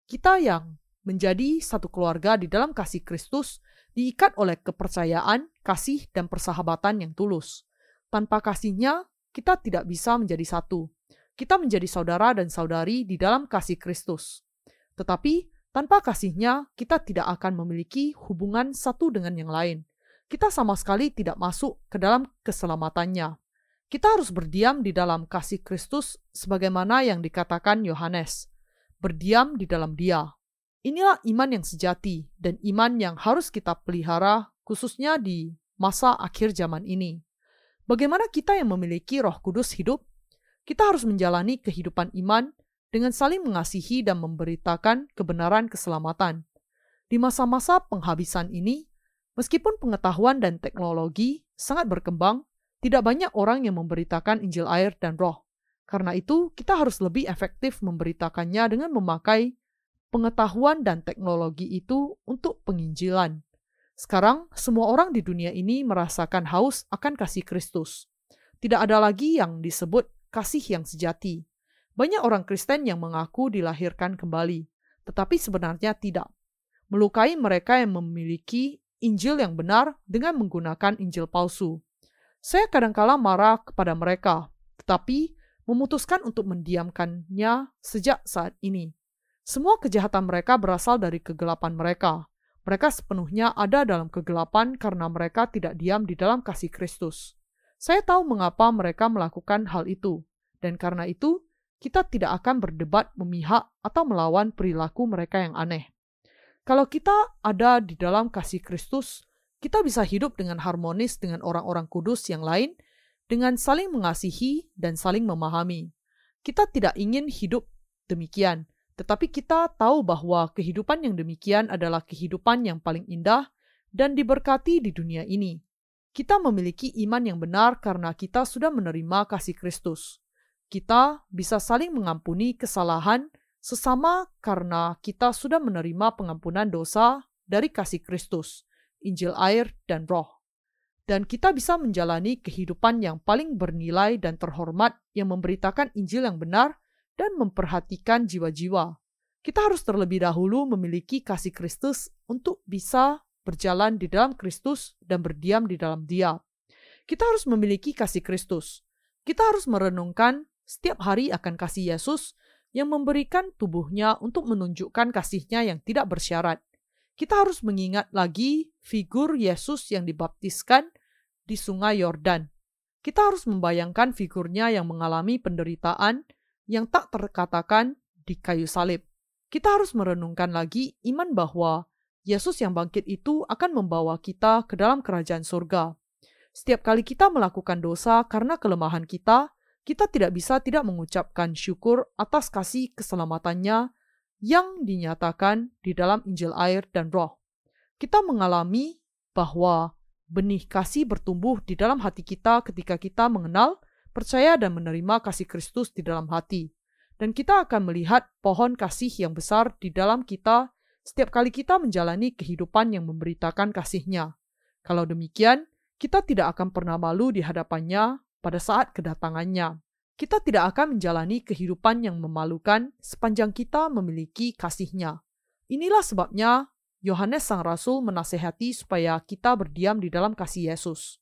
Kita yang menjadi satu keluarga di dalam kasih Kristus diikat oleh kepercayaan, kasih, dan persahabatan yang tulus. Tanpa kasihnya, kita tidak bisa menjadi satu. Kita menjadi saudara dan saudari di dalam kasih Kristus. Tetapi, tanpa kasihnya, kita tidak akan memiliki hubungan satu dengan yang lain. Kita sama sekali tidak masuk ke dalam keselamatannya. Kita harus berdiam di dalam kasih Kristus sebagaimana yang dikatakan Yohanes. Berdiam di dalam dia. Inilah iman yang sejati dan iman yang harus kita pelihara khususnya di masa akhir zaman ini. Bagaimana kita yang memiliki roh kudus hidup? Kita harus menjalani kehidupan iman dengan saling mengasihi dan memberitakan kebenaran keselamatan. Di masa-masa penghabisan ini, meskipun pengetahuan dan teknologi sangat berkembang, tidak banyak orang yang memberitakan Injil air dan roh. Karena itu, kita harus lebih efektif memberitakannya dengan memakai pengetahuan dan teknologi itu untuk penginjilan. Sekarang, semua orang di dunia ini merasakan haus akan kasih Kristus. Tidak ada lagi yang disebut kasih yang sejati. Banyak orang Kristen yang mengaku dilahirkan kembali, tetapi sebenarnya tidak. Melukai mereka yang memiliki Injil yang benar dengan menggunakan Injil palsu. Saya kadangkala marah kepada mereka, tetapi memutuskan untuk mendiamkannya sejak saat ini. Semua kejahatan mereka berasal dari kegelapan mereka. Mereka sepenuhnya ada dalam kegelapan karena mereka tidak diam di dalam kasih Kristus. Saya tahu mengapa mereka melakukan hal itu, dan karena itu kita tidak akan berdebat memihak atau melawan perilaku mereka yang aneh. Kalau kita ada di dalam kasih Kristus, kita bisa hidup dengan harmonis dengan orang-orang kudus yang lain, dengan saling mengasihi dan saling memahami. Kita tidak ingin hidup demikian, tetapi kita tahu bahwa kehidupan yang demikian adalah kehidupan yang paling indah dan diberkati di dunia ini. Kita memiliki iman yang benar karena kita sudah menerima kasih Kristus. Kita bisa saling mengampuni kesalahan sesama karena kita sudah menerima pengampunan dosa dari kasih Kristus, Injil air dan roh. Dan kita bisa menjalani kehidupan yang paling bernilai dan terhormat yang memberitakan Injil yang benar dan memperhatikan jiwa-jiwa. Kita harus terlebih dahulu memiliki kasih Kristus untuk bisa berjalan di dalam Kristus dan berdiam di dalam Dia. Kita harus memiliki kasih Kristus. Kita harus merenungkan setiap hari akan kasih Yesus yang memberikan tubuhnya untuk menunjukkan kasihnya yang tidak bersyarat. Kita harus mengingat lagi figur Yesus yang dibaptiskan di sungai Yordan. Kita harus membayangkan figurnya yang mengalami penderitaan yang tak terkatakan di kayu salib. Kita harus merenungkan lagi iman bahwa Yesus yang bangkit itu akan membawa kita ke dalam kerajaan surga. Setiap kali kita melakukan dosa karena kelemahan kita, kita tidak bisa tidak mengucapkan syukur atas kasih keselamatannya yang dinyatakan di dalam Injil air dan roh. Kita mengalami bahwa benih kasih bertumbuh di dalam hati kita ketika kita mengenal percaya dan menerima kasih Kristus di dalam hati. Dan kita akan melihat pohon kasih yang besar di dalam kita setiap kali kita menjalani kehidupan yang memberitakan kasihnya. Kalau demikian, kita tidak akan pernah malu di hadapannya pada saat kedatangannya. Kita tidak akan menjalani kehidupan yang memalukan sepanjang kita memiliki kasihnya. Inilah sebabnya Yohanes Sang Rasul menasehati supaya kita berdiam di dalam kasih Yesus.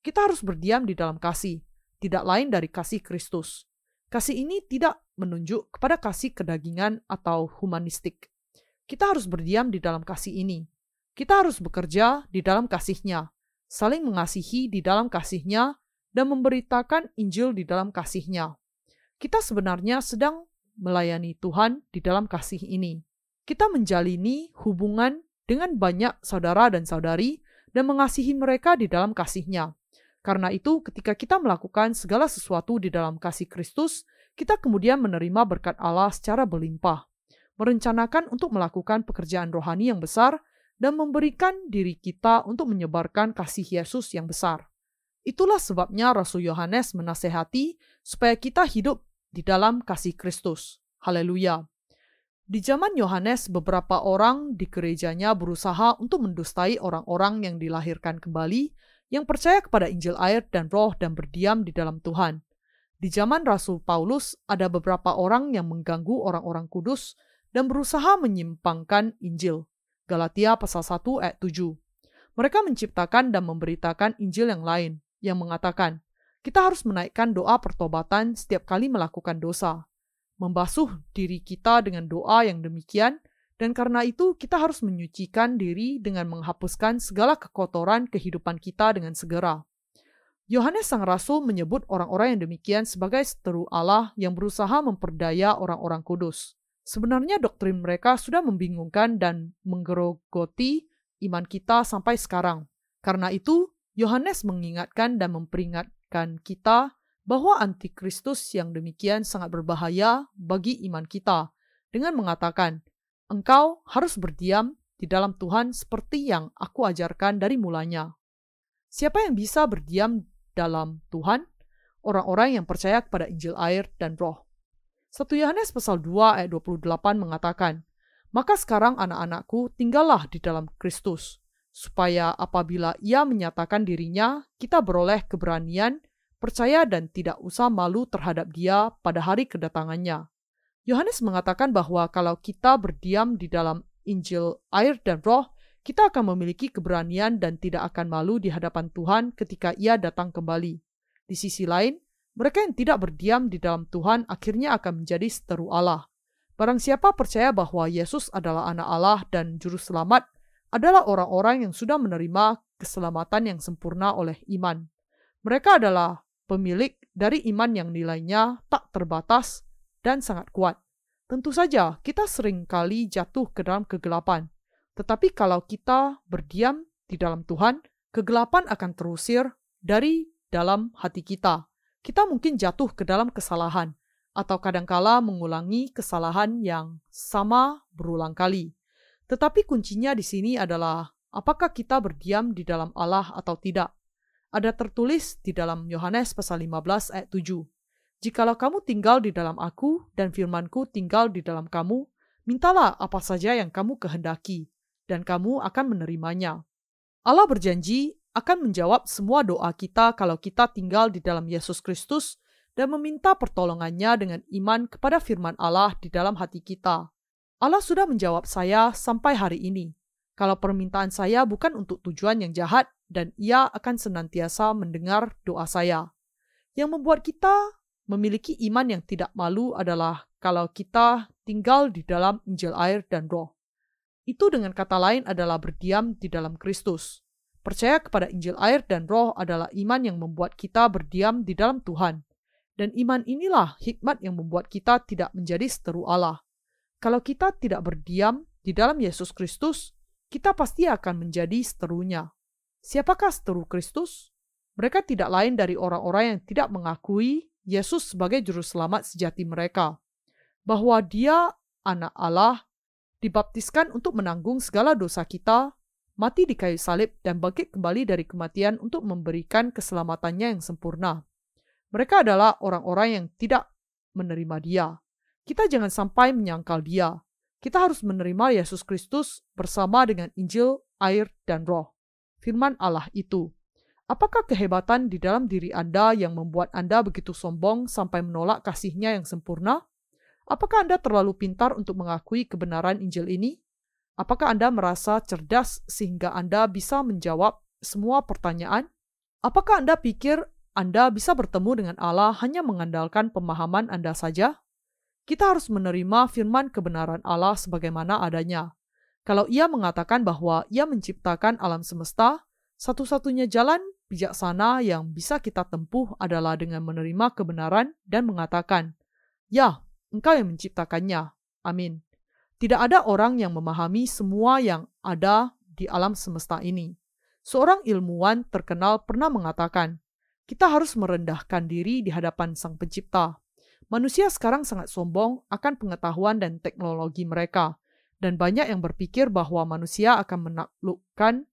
Kita harus berdiam di dalam kasih, tidak lain dari kasih Kristus. Kasih ini tidak menunjuk kepada kasih kedagingan atau humanistik. Kita harus berdiam di dalam kasih ini. Kita harus bekerja di dalam kasihnya, saling mengasihi di dalam kasihnya, dan memberitakan Injil di dalam kasihnya. Kita sebenarnya sedang melayani Tuhan di dalam kasih ini. Kita menjalini hubungan dengan banyak saudara dan saudari dan mengasihi mereka di dalam kasihnya. Karena itu, ketika kita melakukan segala sesuatu di dalam kasih Kristus, kita kemudian menerima berkat Allah secara berlimpah, merencanakan untuk melakukan pekerjaan rohani yang besar, dan memberikan diri kita untuk menyebarkan kasih Yesus yang besar. Itulah sebabnya Rasul Yohanes menasehati supaya kita hidup di dalam kasih Kristus. Haleluya. Di zaman Yohanes, beberapa orang di gerejanya berusaha untuk mendustai orang-orang yang dilahirkan kembali, yang percaya kepada Injil air dan roh dan berdiam di dalam Tuhan. Di zaman Rasul Paulus, ada beberapa orang yang mengganggu orang-orang kudus dan berusaha menyimpangkan Injil. Galatia pasal 1 ayat 7. Mereka menciptakan dan memberitakan Injil yang lain, yang mengatakan, kita harus menaikkan doa pertobatan setiap kali melakukan dosa, membasuh diri kita dengan doa yang demikian, dan karena itu kita harus menyucikan diri dengan menghapuskan segala kekotoran kehidupan kita dengan segera. Yohanes Sang Rasul menyebut orang-orang yang demikian sebagai seteru Allah yang berusaha memperdaya orang-orang kudus. Sebenarnya doktrin mereka sudah membingungkan dan menggerogoti iman kita sampai sekarang. Karena itu, Yohanes mengingatkan dan memperingatkan kita bahwa antikristus yang demikian sangat berbahaya bagi iman kita dengan mengatakan, "Engkau harus berdiam di dalam Tuhan seperti yang aku ajarkan dari mulanya." Siapa yang bisa berdiam dalam Tuhan? Orang-orang yang percaya kepada Injil air dan Roh. 1 Yohanes pasal 2 ayat 28 mengatakan, "Maka sekarang anak-anakku tinggallah di dalam Kristus." supaya apabila ia menyatakan dirinya, kita beroleh keberanian, percaya dan tidak usah malu terhadap dia pada hari kedatangannya. Yohanes mengatakan bahwa kalau kita berdiam di dalam Injil air dan roh, kita akan memiliki keberanian dan tidak akan malu di hadapan Tuhan ketika ia datang kembali. Di sisi lain, mereka yang tidak berdiam di dalam Tuhan akhirnya akan menjadi seteru Allah. Barang siapa percaya bahwa Yesus adalah anak Allah dan juru selamat, adalah orang-orang yang sudah menerima keselamatan yang sempurna oleh iman. Mereka adalah pemilik dari iman yang nilainya tak terbatas dan sangat kuat. Tentu saja kita sering kali jatuh ke dalam kegelapan. Tetapi kalau kita berdiam di dalam Tuhan, kegelapan akan terusir dari dalam hati kita. Kita mungkin jatuh ke dalam kesalahan, atau kadangkala mengulangi kesalahan yang sama berulang kali. Tetapi kuncinya di sini adalah apakah kita berdiam di dalam Allah atau tidak. Ada tertulis di dalam Yohanes pasal 15 ayat 7. Jikalau kamu tinggal di dalam aku dan firmanku tinggal di dalam kamu, mintalah apa saja yang kamu kehendaki, dan kamu akan menerimanya. Allah berjanji akan menjawab semua doa kita kalau kita tinggal di dalam Yesus Kristus dan meminta pertolongannya dengan iman kepada firman Allah di dalam hati kita. Allah sudah menjawab saya sampai hari ini. Kalau permintaan saya bukan untuk tujuan yang jahat, dan Ia akan senantiasa mendengar doa saya. Yang membuat kita memiliki iman yang tidak malu adalah kalau kita tinggal di dalam Injil air dan Roh. Itu dengan kata lain adalah berdiam di dalam Kristus. Percaya kepada Injil air dan Roh adalah iman yang membuat kita berdiam di dalam Tuhan. Dan iman inilah hikmat yang membuat kita tidak menjadi seteru Allah. Kalau kita tidak berdiam di dalam Yesus Kristus, kita pasti akan menjadi seterunya. Siapakah seteru Kristus? Mereka tidak lain dari orang-orang yang tidak mengakui Yesus sebagai juru selamat sejati mereka. Bahwa dia anak Allah, dibaptiskan untuk menanggung segala dosa kita, mati di kayu salib dan bangkit kembali dari kematian untuk memberikan keselamatannya yang sempurna. Mereka adalah orang-orang yang tidak menerima dia kita jangan sampai menyangkal dia. Kita harus menerima Yesus Kristus bersama dengan Injil, air, dan roh. Firman Allah itu. Apakah kehebatan di dalam diri Anda yang membuat Anda begitu sombong sampai menolak kasihnya yang sempurna? Apakah Anda terlalu pintar untuk mengakui kebenaran Injil ini? Apakah Anda merasa cerdas sehingga Anda bisa menjawab semua pertanyaan? Apakah Anda pikir Anda bisa bertemu dengan Allah hanya mengandalkan pemahaman Anda saja? Kita harus menerima firman kebenaran Allah sebagaimana adanya. Kalau ia mengatakan bahwa ia menciptakan alam semesta, satu-satunya jalan bijaksana yang bisa kita tempuh adalah dengan menerima kebenaran dan mengatakan, "Ya, Engkau yang menciptakannya." Amin. Tidak ada orang yang memahami semua yang ada di alam semesta ini. Seorang ilmuwan terkenal pernah mengatakan, "Kita harus merendahkan diri di hadapan Sang Pencipta." Manusia sekarang sangat sombong akan pengetahuan dan teknologi mereka, dan banyak yang berpikir bahwa manusia akan menaklukkan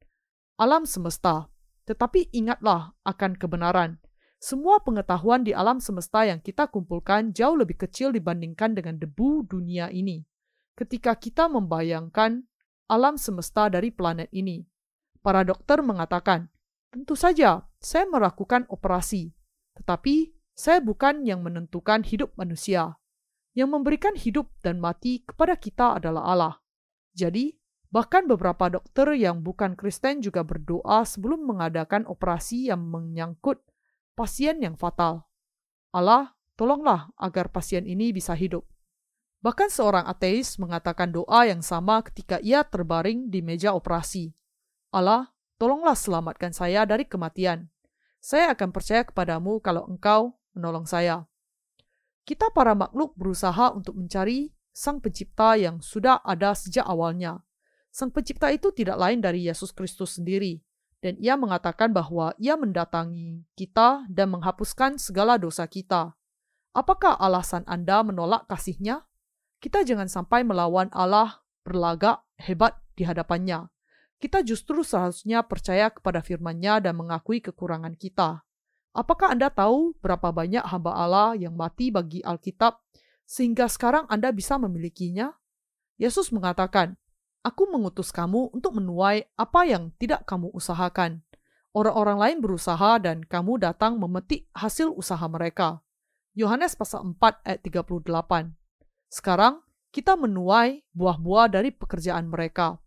alam semesta. Tetapi ingatlah akan kebenaran. Semua pengetahuan di alam semesta yang kita kumpulkan jauh lebih kecil dibandingkan dengan debu dunia ini. Ketika kita membayangkan alam semesta dari planet ini, para dokter mengatakan, "Tentu saja, saya melakukan operasi, tetapi saya bukan yang menentukan hidup manusia. Yang memberikan hidup dan mati kepada kita adalah Allah." Jadi, Bahkan beberapa dokter yang bukan Kristen juga berdoa sebelum mengadakan operasi yang menyangkut pasien yang fatal. Allah, tolonglah agar pasien ini bisa hidup. Bahkan seorang ateis mengatakan doa yang sama ketika ia terbaring di meja operasi. Allah, tolonglah selamatkan saya dari kematian. Saya akan percaya kepadamu kalau engkau menolong saya. Kita para makhluk berusaha untuk mencari sang pencipta yang sudah ada sejak awalnya Sang pencipta itu tidak lain dari Yesus Kristus sendiri, dan ia mengatakan bahwa ia mendatangi kita dan menghapuskan segala dosa kita. Apakah alasan Anda menolak kasihnya? Kita jangan sampai melawan Allah berlagak hebat di hadapannya. Kita justru seharusnya percaya kepada firman-Nya dan mengakui kekurangan kita. Apakah Anda tahu berapa banyak hamba Allah yang mati bagi Alkitab sehingga sekarang Anda bisa memilikinya? Yesus mengatakan, Aku mengutus kamu untuk menuai apa yang tidak kamu usahakan. Orang-orang lain berusaha dan kamu datang memetik hasil usaha mereka. Yohanes pasal 4 ayat 38. Sekarang kita menuai buah-buah dari pekerjaan mereka.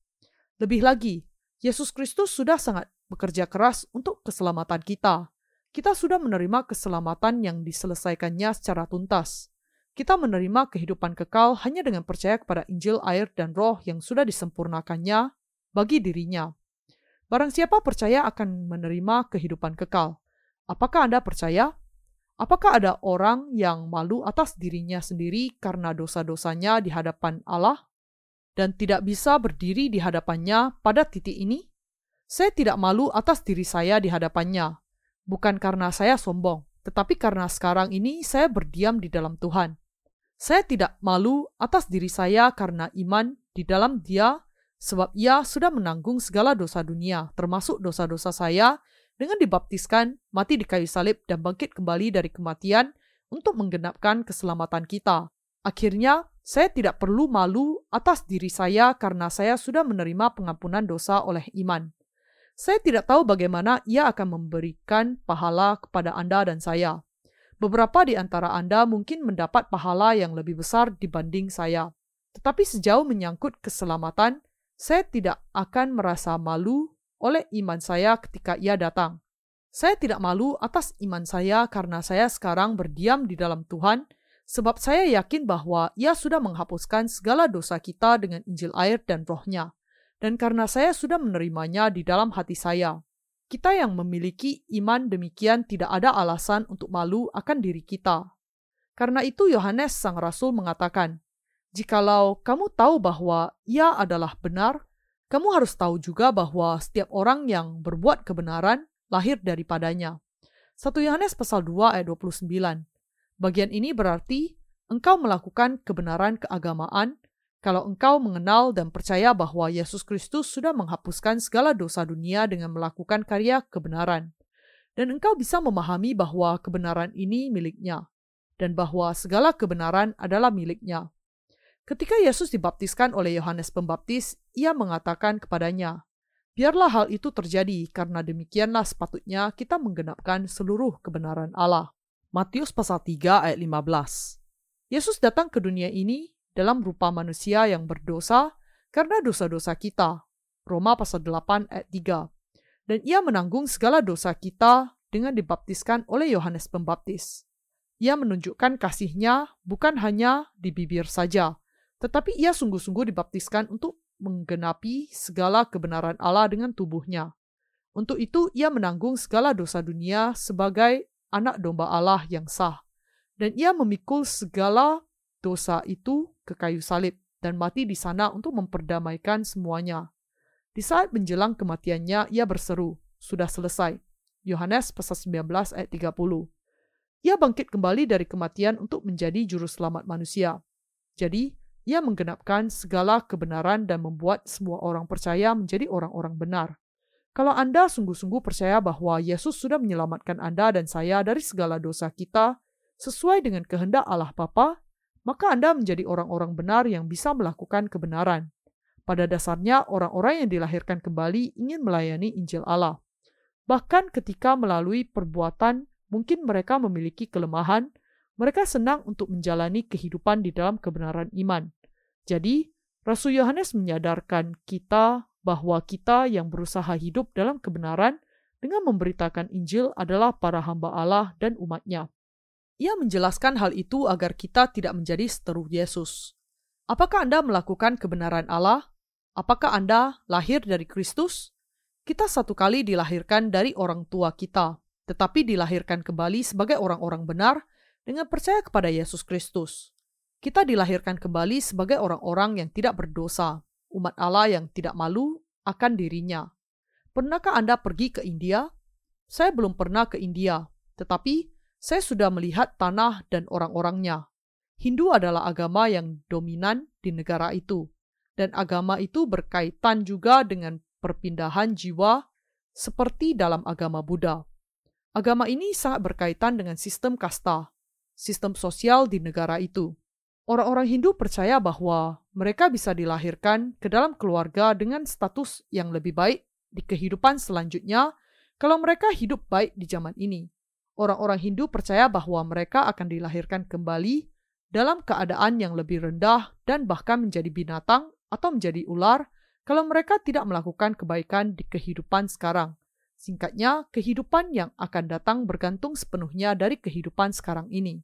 Lebih lagi, Yesus Kristus sudah sangat bekerja keras untuk keselamatan kita. Kita sudah menerima keselamatan yang diselesaikannya secara tuntas kita menerima kehidupan kekal hanya dengan percaya kepada Injil, air, dan roh yang sudah disempurnakannya bagi dirinya. Barang siapa percaya akan menerima kehidupan kekal. Apakah Anda percaya? Apakah ada orang yang malu atas dirinya sendiri karena dosa-dosanya di hadapan Allah dan tidak bisa berdiri di hadapannya pada titik ini? Saya tidak malu atas diri saya di hadapannya, bukan karena saya sombong, tetapi karena sekarang ini saya berdiam di dalam Tuhan. Saya tidak malu atas diri saya karena iman di dalam Dia, sebab Ia sudah menanggung segala dosa dunia, termasuk dosa-dosa saya, dengan dibaptiskan, mati di kayu salib, dan bangkit kembali dari kematian untuk menggenapkan keselamatan kita. Akhirnya, saya tidak perlu malu atas diri saya karena saya sudah menerima pengampunan dosa oleh iman. Saya tidak tahu bagaimana Ia akan memberikan pahala kepada Anda dan saya. Beberapa di antara Anda mungkin mendapat pahala yang lebih besar dibanding saya. Tetapi sejauh menyangkut keselamatan, saya tidak akan merasa malu oleh iman saya ketika ia datang. Saya tidak malu atas iman saya karena saya sekarang berdiam di dalam Tuhan, sebab saya yakin bahwa ia sudah menghapuskan segala dosa kita dengan Injil air dan rohnya. Dan karena saya sudah menerimanya di dalam hati saya, kita yang memiliki iman demikian tidak ada alasan untuk malu akan diri kita. Karena itu Yohanes sang rasul mengatakan, "Jikalau kamu tahu bahwa ia adalah benar, kamu harus tahu juga bahwa setiap orang yang berbuat kebenaran lahir daripadanya." 1 Yohanes pasal 2 ayat 29. Bagian ini berarti engkau melakukan kebenaran keagamaan kalau engkau mengenal dan percaya bahwa Yesus Kristus sudah menghapuskan segala dosa dunia dengan melakukan karya kebenaran, dan engkau bisa memahami bahwa kebenaran ini miliknya, dan bahwa segala kebenaran adalah miliknya. Ketika Yesus dibaptiskan oleh Yohanes Pembaptis, ia mengatakan kepadanya, Biarlah hal itu terjadi, karena demikianlah sepatutnya kita menggenapkan seluruh kebenaran Allah. Matius pasal 3 ayat 15 Yesus datang ke dunia ini dalam rupa manusia yang berdosa karena dosa-dosa kita. Roma pasal 8 ayat 3 Dan ia menanggung segala dosa kita dengan dibaptiskan oleh Yohanes Pembaptis. Ia menunjukkan kasihnya bukan hanya di bibir saja, tetapi ia sungguh-sungguh dibaptiskan untuk menggenapi segala kebenaran Allah dengan tubuhnya. Untuk itu ia menanggung segala dosa dunia sebagai anak domba Allah yang sah. Dan ia memikul segala dosa itu ke kayu salib dan mati di sana untuk memperdamaikan semuanya. Di saat menjelang kematiannya, ia berseru, sudah selesai. Yohanes pasal 19 ayat 30. Ia bangkit kembali dari kematian untuk menjadi juru selamat manusia. Jadi, ia menggenapkan segala kebenaran dan membuat semua orang percaya menjadi orang-orang benar. Kalau Anda sungguh-sungguh percaya bahwa Yesus sudah menyelamatkan Anda dan saya dari segala dosa kita sesuai dengan kehendak Allah Bapa, maka Anda menjadi orang-orang benar yang bisa melakukan kebenaran. Pada dasarnya, orang-orang yang dilahirkan kembali ingin melayani Injil Allah. Bahkan ketika melalui perbuatan, mungkin mereka memiliki kelemahan, mereka senang untuk menjalani kehidupan di dalam kebenaran iman. Jadi, Rasul Yohanes menyadarkan kita bahwa kita yang berusaha hidup dalam kebenaran dengan memberitakan Injil adalah para hamba Allah dan umatnya. Ia menjelaskan hal itu agar kita tidak menjadi seteru Yesus. Apakah Anda melakukan kebenaran Allah? Apakah Anda lahir dari Kristus? Kita satu kali dilahirkan dari orang tua kita, tetapi dilahirkan kembali sebagai orang-orang benar dengan percaya kepada Yesus Kristus. Kita dilahirkan kembali sebagai orang-orang yang tidak berdosa, umat Allah yang tidak malu akan dirinya. Pernahkah Anda pergi ke India? Saya belum pernah ke India, tetapi saya sudah melihat tanah dan orang-orangnya. Hindu adalah agama yang dominan di negara itu, dan agama itu berkaitan juga dengan perpindahan jiwa seperti dalam agama Buddha. Agama ini sangat berkaitan dengan sistem kasta, sistem sosial di negara itu. Orang-orang Hindu percaya bahwa mereka bisa dilahirkan ke dalam keluarga dengan status yang lebih baik di kehidupan selanjutnya kalau mereka hidup baik di zaman ini. Orang-orang Hindu percaya bahwa mereka akan dilahirkan kembali dalam keadaan yang lebih rendah dan bahkan menjadi binatang atau menjadi ular kalau mereka tidak melakukan kebaikan di kehidupan sekarang. Singkatnya, kehidupan yang akan datang bergantung sepenuhnya dari kehidupan sekarang ini.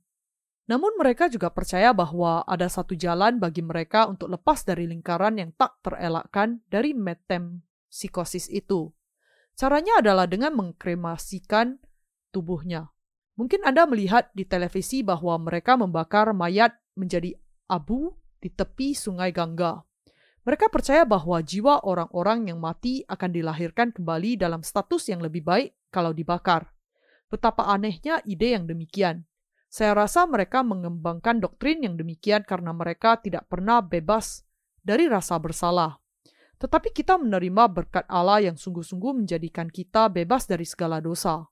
Namun mereka juga percaya bahwa ada satu jalan bagi mereka untuk lepas dari lingkaran yang tak terelakkan dari metempsikosis itu. Caranya adalah dengan mengkremasikan tubuhnya. Mungkin Anda melihat di televisi bahwa mereka membakar mayat menjadi abu di tepi sungai Gangga. Mereka percaya bahwa jiwa orang-orang yang mati akan dilahirkan kembali dalam status yang lebih baik kalau dibakar. Betapa anehnya ide yang demikian. Saya rasa mereka mengembangkan doktrin yang demikian karena mereka tidak pernah bebas dari rasa bersalah. Tetapi kita menerima berkat Allah yang sungguh-sungguh menjadikan kita bebas dari segala dosa.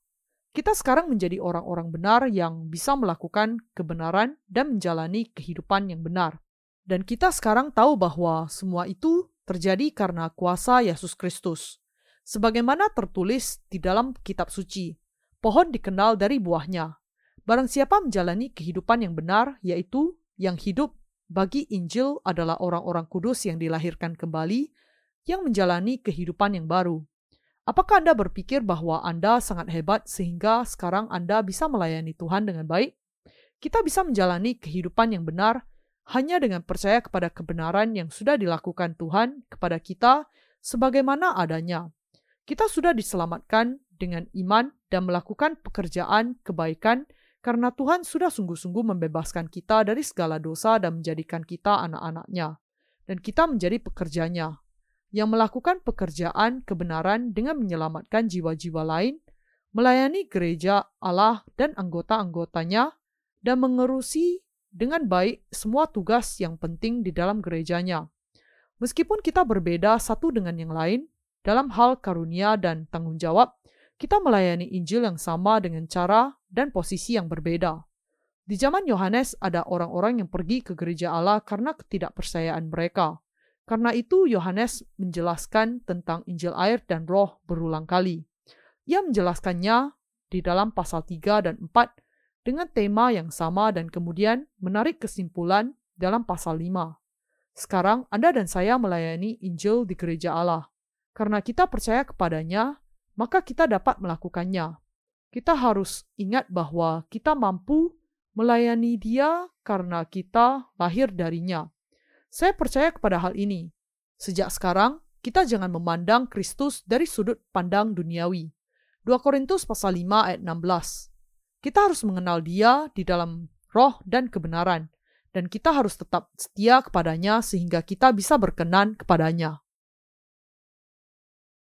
Kita sekarang menjadi orang-orang benar yang bisa melakukan kebenaran dan menjalani kehidupan yang benar. Dan kita sekarang tahu bahwa semua itu terjadi karena kuasa Yesus Kristus. Sebagaimana tertulis di dalam kitab suci, pohon dikenal dari buahnya. Barang siapa menjalani kehidupan yang benar, yaitu yang hidup bagi Injil adalah orang-orang kudus yang dilahirkan kembali, yang menjalani kehidupan yang baru. Apakah Anda berpikir bahwa Anda sangat hebat sehingga sekarang Anda bisa melayani Tuhan dengan baik? Kita bisa menjalani kehidupan yang benar hanya dengan percaya kepada kebenaran yang sudah dilakukan Tuhan kepada kita sebagaimana adanya. Kita sudah diselamatkan dengan iman dan melakukan pekerjaan kebaikan karena Tuhan sudah sungguh-sungguh membebaskan kita dari segala dosa dan menjadikan kita anak-anaknya, dan kita menjadi pekerjanya, yang melakukan pekerjaan kebenaran dengan menyelamatkan jiwa-jiwa lain, melayani gereja Allah dan anggota-anggotanya, dan mengerusi dengan baik semua tugas yang penting di dalam gerejanya. Meskipun kita berbeda satu dengan yang lain dalam hal karunia dan tanggung jawab, kita melayani Injil yang sama dengan cara dan posisi yang berbeda. Di zaman Yohanes ada orang-orang yang pergi ke gereja Allah karena ketidakpercayaan mereka. Karena itu Yohanes menjelaskan tentang Injil air dan roh berulang kali. Ia menjelaskannya di dalam pasal 3 dan 4 dengan tema yang sama dan kemudian menarik kesimpulan dalam pasal 5. Sekarang Anda dan saya melayani Injil di gereja Allah. Karena kita percaya kepadanya, maka kita dapat melakukannya. Kita harus ingat bahwa kita mampu melayani Dia karena kita lahir darinya. Saya percaya kepada hal ini. Sejak sekarang, kita jangan memandang Kristus dari sudut pandang duniawi. 2 Korintus pasal 5 ayat 16. Kita harus mengenal dia di dalam roh dan kebenaran, dan kita harus tetap setia kepadanya sehingga kita bisa berkenan kepadanya.